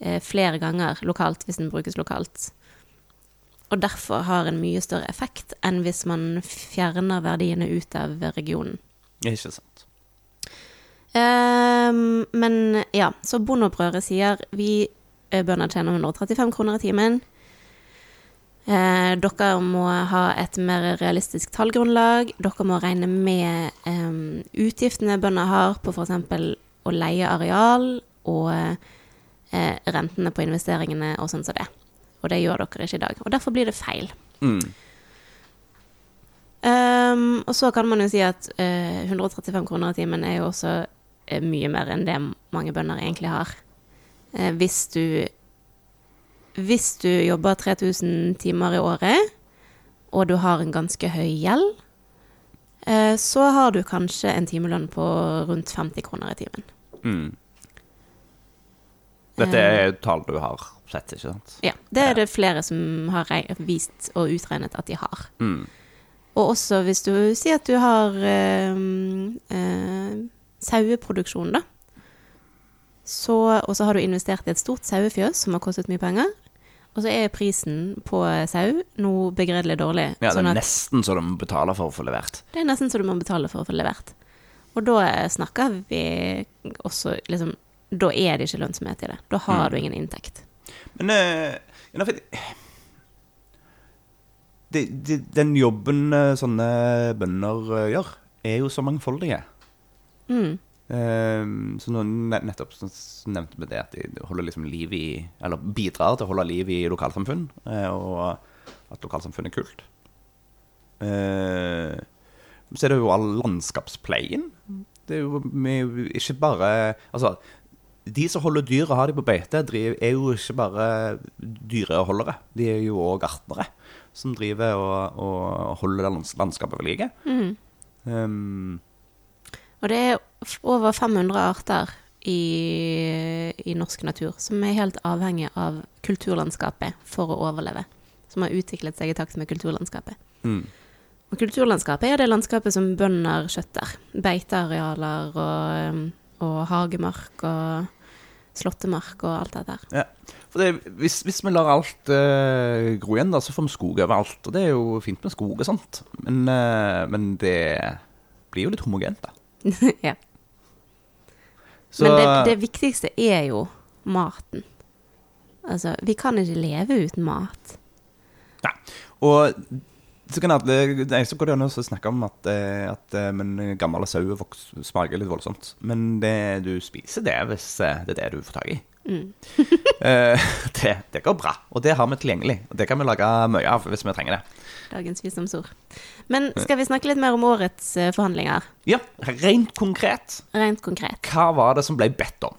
eh, flere ganger lokalt hvis den brukes lokalt. Og derfor har en mye større effekt enn hvis man fjerner verdiene ut av regionen. Ikke sant. Ehm, men ja, så bondeopprøret sier vi eh, bønder tjener 135 kroner i timen. Eh, dere må ha et mer realistisk tallgrunnlag. Dere må regne med eh, utgiftene bønder har på f.eks. å leie areal og eh, rentene på investeringene og sånn som det. Og det gjør dere ikke i dag. Og derfor blir det feil. Mm. Ehm, og så kan man jo si at eh, 135 kroner i timen er jo også eh, mye mer enn det mange bønder egentlig har. Eh, hvis du hvis du jobber 3000 timer i året, og du har en ganske høy gjeld, eh, så har du kanskje en timelønn på rundt 50 kroner i timen. Mm. Dette er tall du har sett, ikke sant? Ja, det er det flere som har vist og utregnet at de har. Mm. Og også hvis du sier at du har eh, eh, saueproduksjon, da. Så, og så har du investert i et stort sauefjøs som har kostet mye penger. Og så er prisen på sau noe begredelig dårlig. Ja, det sånn er at nesten så du må betale for å få levert. det er nesten så du må betale for å få levert. Og da snakker vi også liksom Da er det ikke lønnsomhet i det. Da har Mm. du ingen inntekt. Men uh, det, det, Den jobben eh, sånne bønder eh, gjør, er jo så mangfoldige. Mm. Um, så nå nettopp så nevnte vi det at de holder liksom liv i Eller bidrar til å holde liv i lokalsamfunn, eh, og at lokalsamfunn er kult. Uh, så er det jo all landskapspleien. Det er jo ikke bare Altså, de som holder dyr og har de på beite, er jo ikke bare dyreholdere. De er jo òg gartnere som driver og, og holder lands, landskapet ved like. Mm. Um, Og det er over 500 arter i, i norsk natur som er helt avhengig av kulturlandskapet for å overleve. Som har utviklet seg i takt med kulturlandskapet. mm. Og kulturlandskapet er det landskapet som bønder skjøtter. Beitearealer og, um, og hagemark og slåttemark og alt dette der. Ja. For det, hvis, hvis vi lar alt uh, gro igjen, da, så får vi skog overalt. Og det er jo fint med skog og sånt, men, uh, men det blir jo litt homogent, da. ja. Så Men det, det viktigste er jo maten. Altså, vi kan ikke leve uten mat. Nei. Og så kan alle, nei, så går det an å snakke om at, eh, at eh, men gammel sau smaker litt voldsomt. Men det, du spiser det hvis eh, det er det du får tak i. Mm. Eh, det, det går bra, og det har vi tilgjengelig. Og det kan vi lage mye av hvis vi trenger det. Dagens visdomsord. Men skal vi snakke litt mer om årets eh, forhandlinger? Ja, Rent konkret, Rent konkret. hva var det som ble bedt om?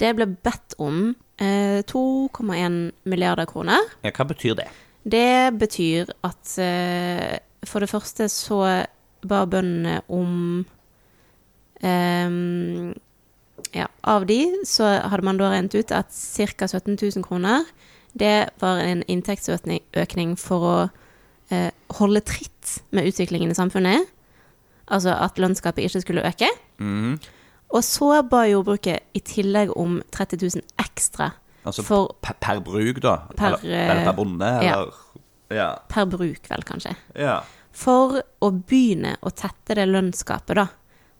Det ble bedt om eh, 2,1 milliarder kroner. Ja, Hva betyr det? Det betyr at eh, for det første så ba bøndene om eh, Ja, av de så hadde man da regnet ut at ca. 17 000 kroner, det var en inntektsøkning for å eh, holde tritt med utviklingen i samfunnet. Altså at lønnsgapet ikke skulle øke. Mm. Og så ba jordbruket i tillegg om 30 000 ekstra Altså for per, per bruk, da? Per, eller, eller per bonde? Eller Ja. per bruk, vel, kanskje. ja. For å begynne å tette det lønnsgapet, da,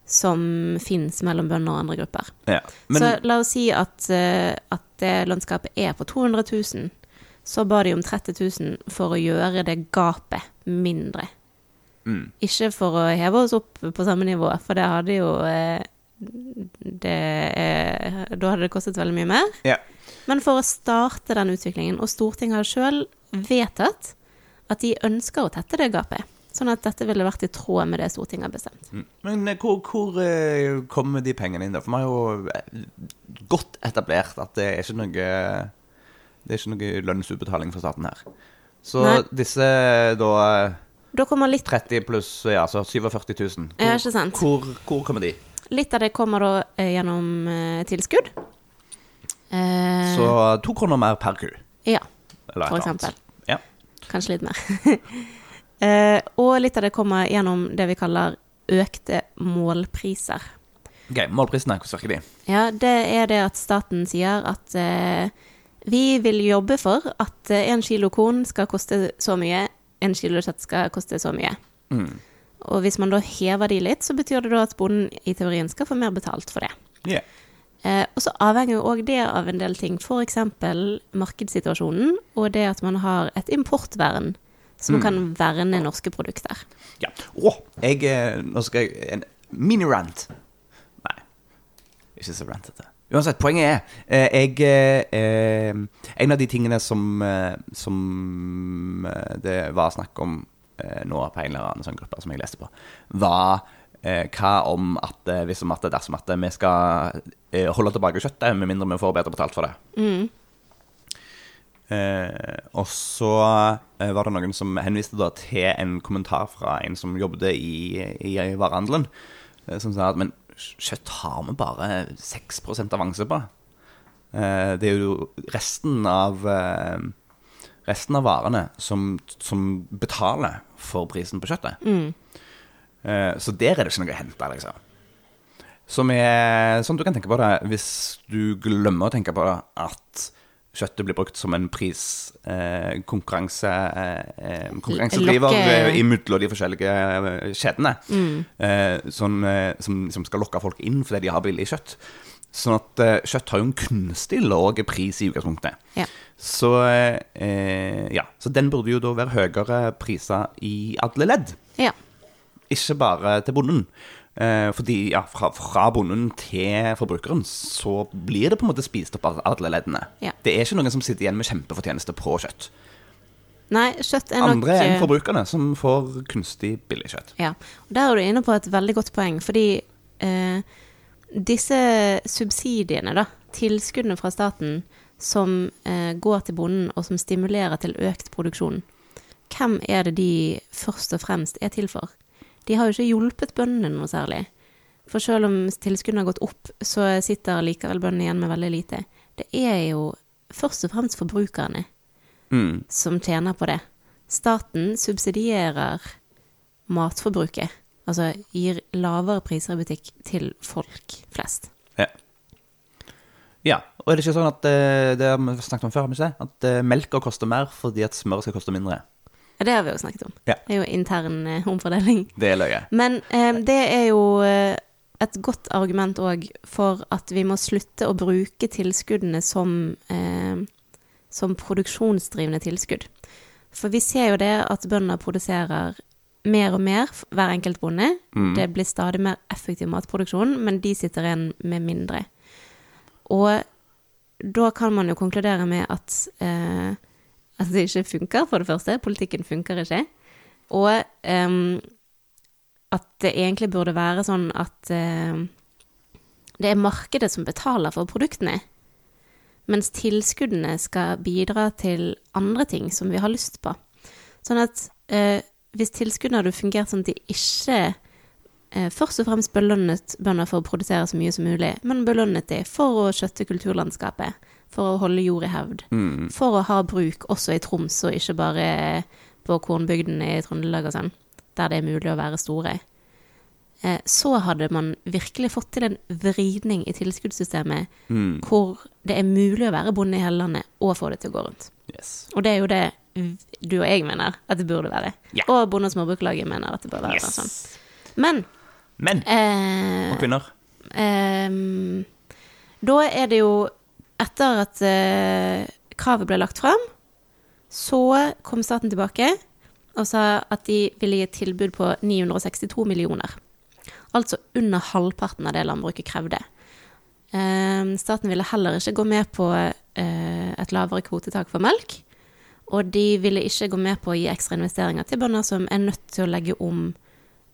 som fins mellom bønder og andre grupper. ja. Men så la oss si at, eh, at det lønnsgapet er på 200 000. Så ba de om 30 000 for å gjøre det gapet mindre. mm, Ikke for å heve oss opp på samme nivå, for det hadde jo eh, det, eh, Da hadde det kostet veldig mye mer. Ja. Men for å starte den utviklingen, og Stortinget har sjøl vedtatt at de ønsker å tette det gapet. Sånn at dette ville vært i tråd med det Stortinget har bestemt. mm. Men eh, hvor, hvor kommer de pengene inn, da? For vi har jo godt etablert at det er ikke noe Det er ikke noe lønnsutbetaling fra staten her. Så Nei. disse da Da kommer litt, 30 pluss ja, så 47 000. Ja, ikke sant. Hvor, hvor kommer de? litt av det kommer da eh, gjennom eh, tilskudd. Eh, Så to kroner mer per ku. Ja, Eller for eksempel. Ja. Kanskje litt mer. eh, og litt av det kommer gjennom det vi kaller økte målpriser. Ok, Målprisene, hvordan virker de? Ja, det er det at staten sier at eh, vi vil jobbe for at én en kilo korn skal koste så mye, en kilo kjøtt skal koste så mye. Mm. Og hvis man da hever de litt, så betyr det da at bonden i teorien skal få mer betalt for det. Yeah. Eh, og så avhenger jo òg det av en del ting, f.eks. markedssituasjonen, og det at man har et importvern som Mm. kan verne norske produkter. Ja. Å, jeg eh, Nå skal jeg En mini-rant. Nei, ikke så rantete. Uansett, poenget er eh, Jeg eh, En av de tingene som, eh, som eh, det var snakk om eh, nå på en eller annen sånn gruppe som jeg leste på, var eh, hva om at eh, hvis om at det- dersom at vi skal eh, holde tilbake kjøttet, med mindre vi får bedre betalt for det. Mm. Eh, og så eh, var det noen som henviste da til en kommentar fra en som jobbet i, i varehandelen, eh, som sa at men kjøtt har vi bare 6 avanse på. Eh, det er jo resten av eh, resten av varene som, som betaler for prisen på kjøttet. Mm. så der er det ikke noe å hente, liksom. Som er sånn du kan tenke på det hvis du glemmer å tenke på at kjøttet blir brukt som en priskonkurransedriver eh, eh, imellom de forskjellige eh, kjedene. Eh, som, eh, som, som skal lokke folk inn fordi de har billig kjøtt. Sånn at kjøtt har jo en kunstig lav pris i utgangspunktet. Ja. Så, eh, ja. Så den burde jo da være høyere priser i alle ledd ja. ikke bare til bonden. Eh, fordi ja, fra, fra bonden til forbrukeren så blir det på en måte spist opp av alle leddene. Ja. Det er ikke noen som sitter igjen med kjempefortjeneste på kjøtt. Nei, kjøtt er nok Andre enn eh, forbrukerne som får kunstig billig kjøtt. Ja, og der er du inne på et veldig godt poeng, fordi eh, disse subsidiene, da, tilskuddene fra staten som eh, går til bonden og som stimulerer til økt produksjon, hvem er det de først og fremst er til for? De har jo ikke hjulpet bøndene noe særlig. For selv om tilskuddene har gått opp, så sitter likevel bøndene igjen med veldig lite. Det er jo først og fremst forbrukerne Mm. som tjener på det. Staten subsidierer matforbruket, altså gir lavere priser i butikk til folk flest. Ja. ja. Og er det ikke sånn at eh, det har vi snakket om før, har vi ikke? det? At uh, melka koster mer fordi at smør skal koste mindre. Ja, Det har vi jo snakket om. Ja. Det er jo intern eh, omfordeling. Det er løye. Men eh, det er jo eh, et godt argument òg for at vi må slutte å bruke tilskuddene som, eh, som produksjonsdrivende tilskudd. For vi ser jo det at bønder produserer mer og mer, hver enkelt bonde. Det blir stadig mer effektiv matproduksjon, men de sitter igjen med mindre. Og da kan man jo konkludere med at, eh, at det ikke funker, for det første. Politikken funker ikke. Og um, at det egentlig burde være sånn at uh, det er markedet som betaler for produktene, mens tilskuddene skal bidra til andre ting som vi har lyst på. Sånn at eh, hvis tilskuddene hadde fungert sånn at de ikke eh, først og fremst belønnet bønder for å produsere så mye som mulig, men belønnet de for å skjøtte kulturlandskapet, for å holde jord i hevd, for å ha bruk også i Troms, og ikke bare på kornbygdene i Trøndelag og sånn, der det er mulig å være store. Eh, Så hadde man virkelig fått til en vridning i tilskuddssystemet, hvor det er mulig å være bonde i hele landet og få det til å gå rundt. Yes. Og det er jo det du og jeg mener at det burde være. Yeah. Og Bonde- og småbrukarlaget mener at det bør være Yes. sånn. Men Men eh, og kvinner Eh, da er det jo Etter at eh, kravet ble lagt fram, så kom staten tilbake og sa at de ville gi et tilbud på 962 millioner. Altså under halvparten av det landbruket krevde. Eh, staten ville heller ikke gå med på eh, et lavere kvotetak for melk. Og de ville ikke gå med på å gi ekstra investeringer til bønder som er nødt til å legge om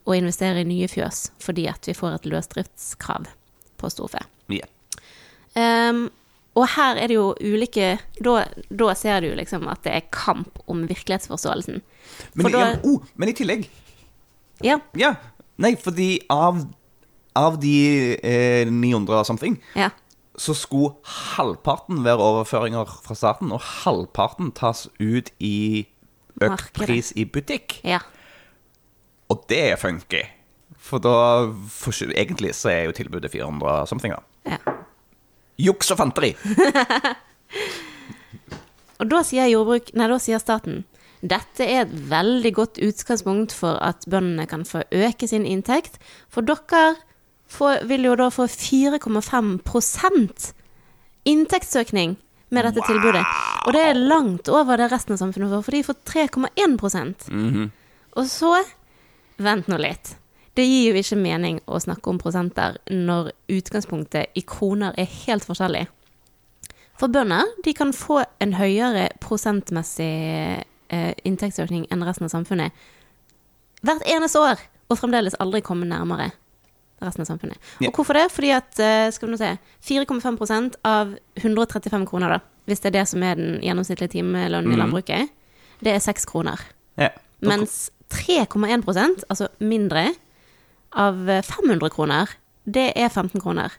og investere i nye fjøs fordi at vi får et løsdriftskrav på storfe. Yeah. Ehm, og her er det jo ulike da, da ser du liksom at det er kamp om virkelighetsforståelsen. Men, da- ja, oh, men i tillegg Ja, Ja. Nei, fordi av, av de eh, 900 og something, ja. så skulle halvparten være overføringer fra staten, og halvparten tas ut i økt pris i butikk. ja. Og det er funky. For da Egentlig så er jo tilbudet 400 og something, da. ja. Juks og fanteri! Og da sier, jordbruk, nei, da sier staten dette er et veldig godt utgangspunkt for at bøndene kan få øke sin inntekt, for dere får, vil jo da få 4,5% inntektsøkning med dette tilbudet. Og det er langt over det resten av samfunnet får, for de får 3,1% Og så Vent nå litt. Det gir jo ikke mening å snakke om prosenter når utgangspunktet i kroner er helt forskjellig. For bønder de kan få en høyere prosentmessig eh, inntektsøkning enn resten av samfunnet hvert eneste år, og fremdeles aldri komme nærmere resten av samfunnet. Ja. Og hvorfor det? Fordi at, eh, skal vi nå se, 4,5% av 135 kroner, da, hvis det er det som er den gjennomsnittlige timelønnen i Mhm. landbruket, det er 6 kroner. Ja. Mens 3,1 altså mindre, av eh, 500 kroner, det er 15 kroner.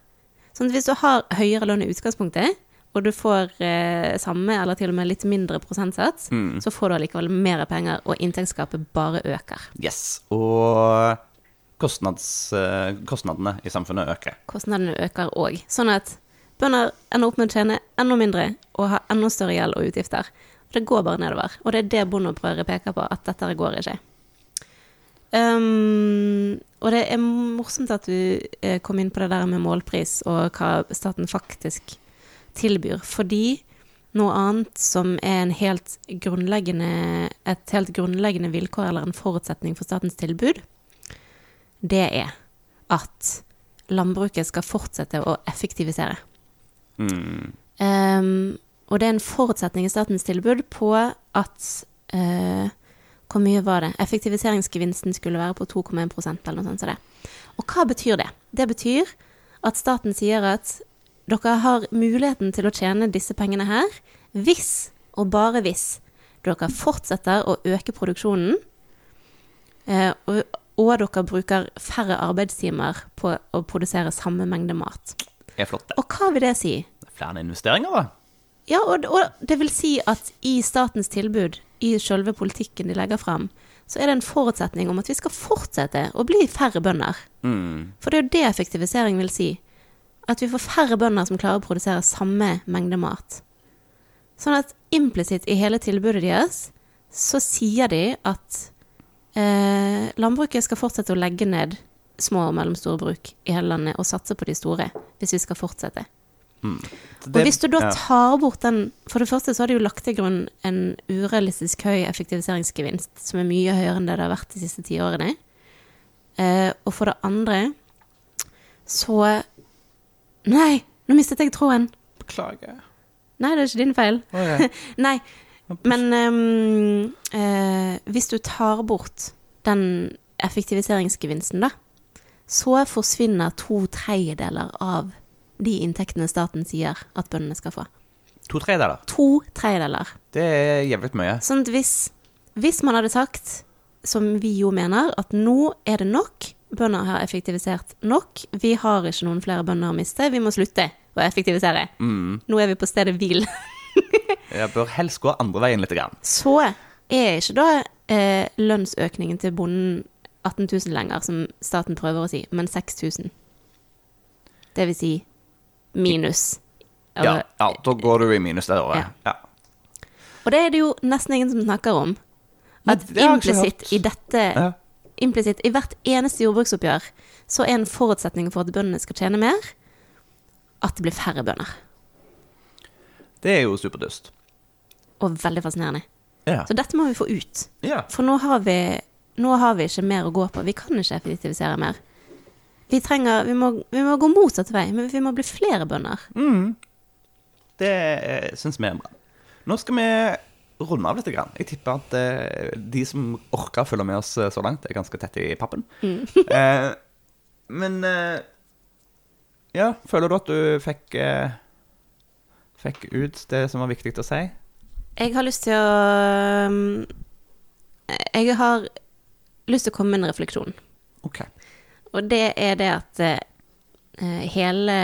Sånn at hvis du har høyere lønn i utgangspunktet, og du får eh, samme eller til og med litt mindre prosentsats, Mm. så får du allikevel mer penger, og inntektsgapet bare øker. Yes. Og kostnads, eh, kostnadene i samfunnet øker. Kostnadene øker òg. Sånn at bønder ender opp med å tjene enda mindre og ha enda større gjeld og utgifter. Det går bare nedover. Og det er det bondeopprøret peker på, at dette går ikke. Um, og det er morsomt at du eh, kom inn på det der med målpris og hva staten faktisk tilbyr, fordi noe annet som er en helt grunnleggende, et helt grunnleggende vilkår eller en forutsetning for statens tilbud, det er at landbruket skal fortsette å effektivisere. Mm. Um, og det er en forutsetning i statens tilbud på at eh, Hvor mye var det? Effektiviseringsgevinsten skulle være på 2,1% eller noe sånt. som det. Og hva betyr det? Det betyr at staten sier at dere har muligheten til å tjene disse pengene her hvis, og bare hvis, dere fortsetter å øke produksjonen, eh, og, og dere bruker færre arbeidstimer på å produsere samme mengde mat. Det Er flott, det. Og hva vil det si? Flere investeringer, da. Ja, og, og det vil si at i statens tilbud, i selve politikken de legger frem, så er det en forutsetning om at vi skal fortsette å bli færre bønder. Mm. For det er jo det effektivisering vil si. At vi får færre bønder som klarer å produsere samme mengde mat. Sånn at implisitt i hele tilbudet deres så sier de at eh, landbruket skal fortsette å legge ned små og mellomstore bruk i hele landet og satse på de store, hvis vi skal fortsette. Så Og hvis du da tar bort den For det første så har de jo lagt til grunn en urealistisk høy effektiviseringsgevinst, som er mye høyere enn det det har vært de siste ti årene. Eh, og for det andre så Nei, nå mistet jeg tråden. Beklager. Nei, det er ikke din feil. Okay. Nei, men um, eh, hvis du tar bort den effektiviseringsgevinsten, da, så forsvinner to tredjedeler av de inntektene staten sier at bøndene skal få. To tredjedeler. To tredjedeler. Det er jævlig mye. Sånn at hvis, hvis man hadde sagt, som vi jo mener, at nå er det nok, bønder har effektivisert nok, vi har ikke noen flere bønder å miste, vi må slutte å effektivisere. Mm. Nå er vi på stedet hvil. Jeg bør helst gå andre veien litt. Grann. Så er ikke da eh, lønnsøkningen til bonden 18 000 lenger, som staten prøver å si, men 6000. Det vil si minus. Ja, ja, da går du i minus det året. Ja. Og det er det jo nesten ingen som snakker om. At implisitt i dette Ja. Implisitt i hvert eneste jordbruksoppgjør så er en forutsetning for at bøndene skal tjene mer, at det blir færre bønder. Det er jo superdust. Og veldig fascinerende. Ja. Så dette må vi få ut. ja. For nå har vi, nå har vi ikke mer å gå på. Vi kan ikke effektivisere mer. Vi trenger, vi må, vi må gå motsatt vei, men vi må bli flere bønder. Det eh, syns vi er bra. Nå skal vi runde av litt. Grann. Jeg tipper at eh, de som orker å følge med oss eh, så langt, er ganske tett i pappen. eh, men eh, Ja, føler du at du fikk eh, Fikk ut det som var viktig å si? Jeg har lyst til å um, Jeg har lyst til å komme med en refleksjon. OK. Og det er det at eh, hele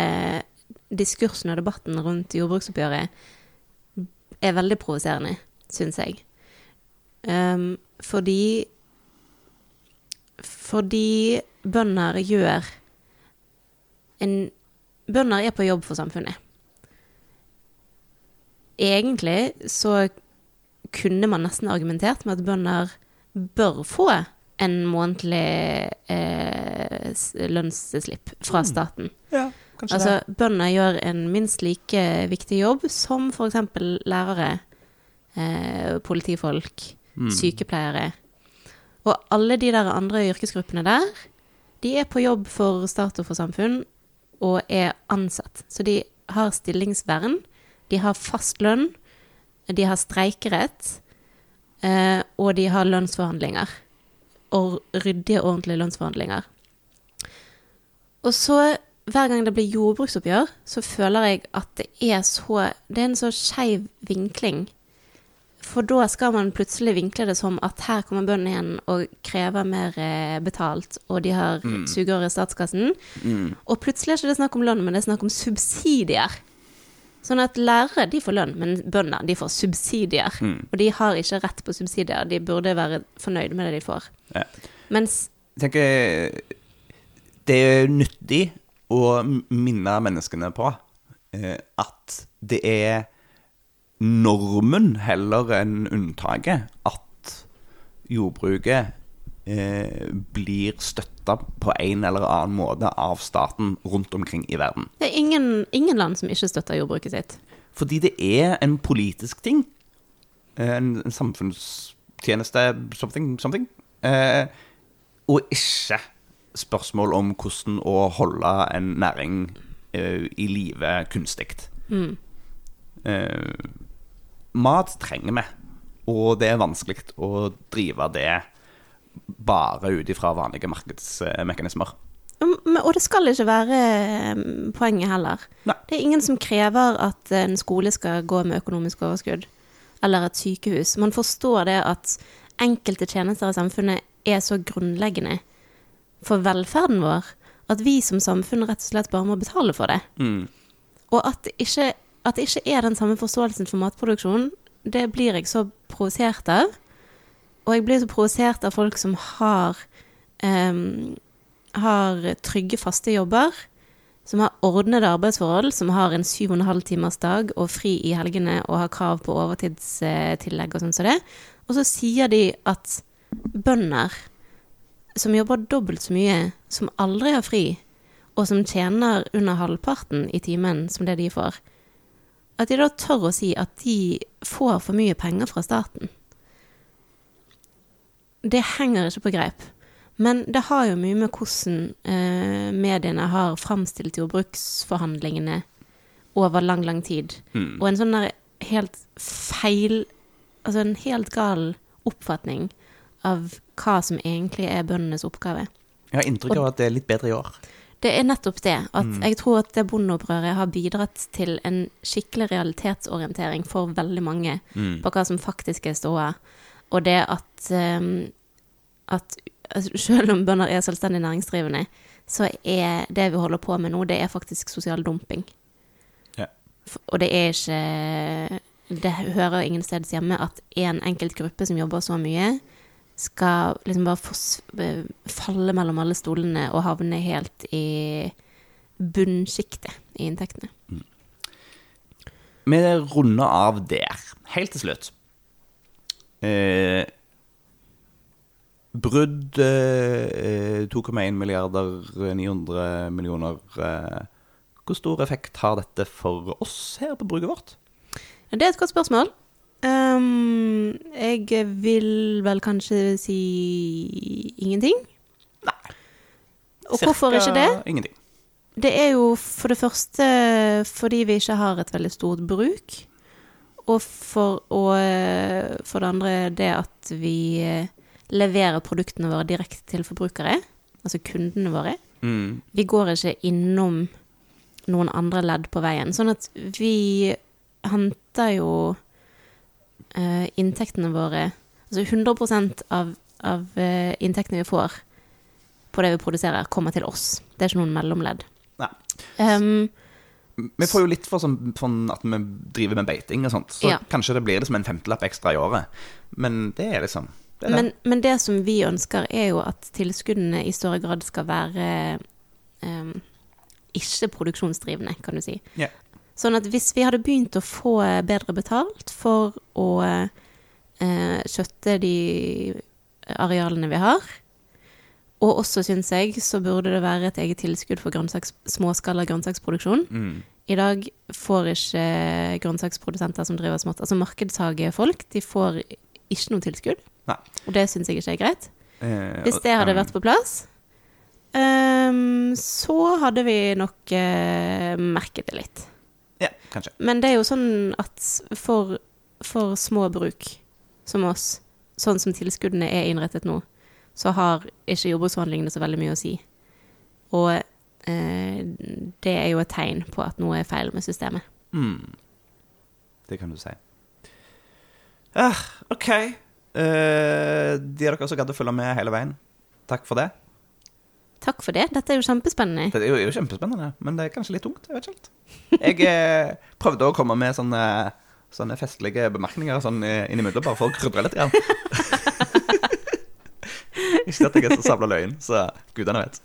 diskursen og debatten rundt jordbruksoppgjøret er veldig provoserende, syns jeg. Um, fordi Fordi bønder gjør en Bønder er på jobb for samfunnet. Egentlig så kunne man nesten argumentert med at bønder bør få en månedlig eh, lønnsslipp fra staten. Ja, kanskje Altså, bønder gjør en minst like viktig jobb som f.eks. lærere, eh, politifolk, sykepleiere. Og alle de der andre yrkesgruppene der, de er på jobb for stat og for samfunn, og er ansatt. Så de har stillingsvern, de har fast lønn, de har streikerett, eh, og de har lønnsforhandlinger. Og ryddige, ordentlige lønnsforhandlinger. Og så, hver gang det blir jordbruksoppgjør, så føler jeg at det er så Det er en så skeiv vinkling. For da skal man plutselig vinkle det som at her kommer bøndene igjen og krever mer eh, betalt, og de har sugerør i statskassen. Og plutselig er det ikke snakk om lønn, men det er snakk om subsidier. Sånn at lærere de får lønn, men bønder de får subsidier. Og de har ikke rett på subsidier, de burde være fornøyd med det de får. Ja. Mens Jeg tenker det er nyttig å minne menneskene på eh, at det er normen heller enn unntaket at jordbruket eh, blir støtta på en eller annen måte av staten rundt omkring i verden. det er ingen, ingen land som ikke støtter jordbruket sitt. Fordi det er en politisk ting. Eh, En, en samfunnstjeneste something, something. Eh, og ikke spørsmål om hvordan å holde en næring eh, i live kunstig. Eh, mat trenger vi, og det er vanskelig å drive det bare ut ifra vanlige markedsmekanismer. Mm, Og det skal ikke være mm, poenget heller. Nei. Det er ingen som krever at en skole skal gå med økonomisk overskudd, eller et sykehus. Man forstår det at enkelte tjenester i samfunnet er så grunnleggende for velferden vår at vi som samfunn rett og slett bare må betale for det. Og at det, ikke, at det ikke er den samme forståelsen for matproduksjon, det blir jeg så provosert av. Og jeg blir så provosert av folk som har um, har trygge, faste jobber, som har ordnede arbeidsforhold, som har en syv og en halv timers dag og fri i helgene og har krav på overtidstillegg og sånn som det. Og så sier de at bønder som jobber dobbelt så mye, som aldri har fri, og som tjener under halvparten i timen som det de får, at de da tør å si at de får for mye penger fra staten. Det henger ikke på greip. Men det har jo mye med hvordan eh, mediene har framstilt jordbruksforhandlingene over lang, lang tid. Og en sånn der helt feil Altså en helt gal oppfatning av hva som egentlig er bøndenes oppgave. Jeg har inntrykk av at det er litt bedre i år. Det er nettopp det. At jeg tror at det bondeopprøret har bidratt til en skikkelig realitetsorientering for veldig mange på hva som faktisk er ståa. Og det at, um, at selv om bønder er selvstendig næringsdrivende, så er det vi holder på med nå, det er faktisk sosial dumping. Ja. Og det er ikke Det hører ingen steds hjemme at en enkelt gruppe som jobber så mye, skal liksom bare falle mellom alle stolene og havne helt i bunnsjiktet i inntektene. Vi runder av der. Helt til slutt. Eh, brudd eh, 2,1 milliarder, eh, 900 millioner. Eh, hvor stor effekt har dette for oss her på bruket vårt? Det er et godt spørsmål. Um, jeg vil vel kanskje si ingenting. Og hvorfor ikke det? Ingenting. Det er jo for det første fordi vi ikke har et veldig stort bruk. Og for, og eh, for det andre det at vi eh, leverer produktene våre direkte til forbrukere, altså kundene våre. Mm. Vi går ikke innom noen andre ledd på veien. Sånn at vi henter jo eh, inntektene våre Altså 100 av, av eh, inntektene vi får på det vi produserer, kommer til oss. Det er ikke noen mellomledd. Nei. Um, Vi får jo litt for sånn, sånn at vi driver med beiting og sånt, så Ja. kanskje det blir liksom en femtelapp ekstra i året. Men det er liksom det er det. men, men det som vi ønsker, er jo at tilskuddene i større grad skal være um, ikke produksjonsdrivende, kan du si. Ja. Sånn at hvis vi hadde begynt å få bedre betalt for å uh, kjøtte de arealene vi har, og også, syns jeg, så burde det være et eget tilskudd for grønnsaks, småskala grønnsaksproduksjon. Mm. I dag får ikke grønnsaksprodusenter som driver smått, altså markedshagefolk, de får ikke noe tilskudd. Nei. Og det syns jeg ikke er greit. Eh, Hvis det hadde um, vært på plass, um, så hadde vi nok uh, merket det litt. Ja, kanskje. Men det er jo sånn at for, for små bruk som oss, sånn som tilskuddene er innrettet nå, så har ikke jordbruksforhandlingene så veldig mye å si. Og det er jo et tegn på at noe er feil med systemet. Mm. Det kan du si. Ah, OK. Uh, de av dere som gadd å følge med hele veien, takk for det. Takk for det. Dette er jo kjempespennende. Det er jo, er jo kjempespennende, men det er kanskje litt tungt. Jeg vet ikke helt. Jeg eh, prøvde å komme med sånne, sånne festlige bemerkninger sånn eh, innimellom, bare for å krydre litt. Grann. Ikke at jeg er så sabla løgn, så gudene vet.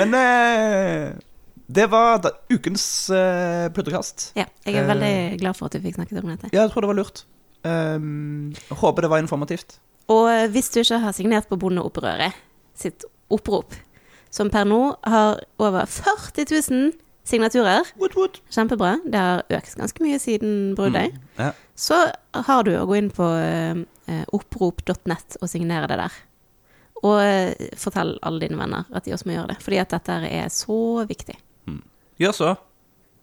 Men eh, det var da, ukens eh, pludrekast. Ja, jeg er Eh. veldig glad for at du fikk snakket om dette. Ja, jeg tror det var lurt. Um, håper det var informativt. Og hvis du ikke har signert på Bondeopprøret sitt opprop, som per nå har over 40 000 signaturer, What, what? kjempebra, det har økt ganske mye siden bruddet, Ja. så har du å gå inn på eh, opprop.nett og signere det der. Og eh, fortell alle dine venner at de også må gjøre det, fordi at dette er så viktig. Gjør så.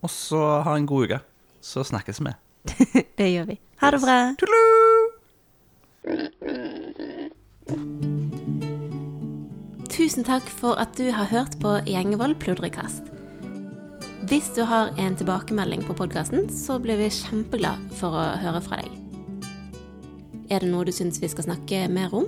Og så ha en god uke. Så snakkes vi. det gjør vi. Ha det bra. Tusen takk for at du har hørt på Gjengevold pludrekast. Hvis du har en tilbakemelding på podkasten, så blir vi kjempeglad for å høre fra deg. Er det noe du syns vi skal snakke mer om,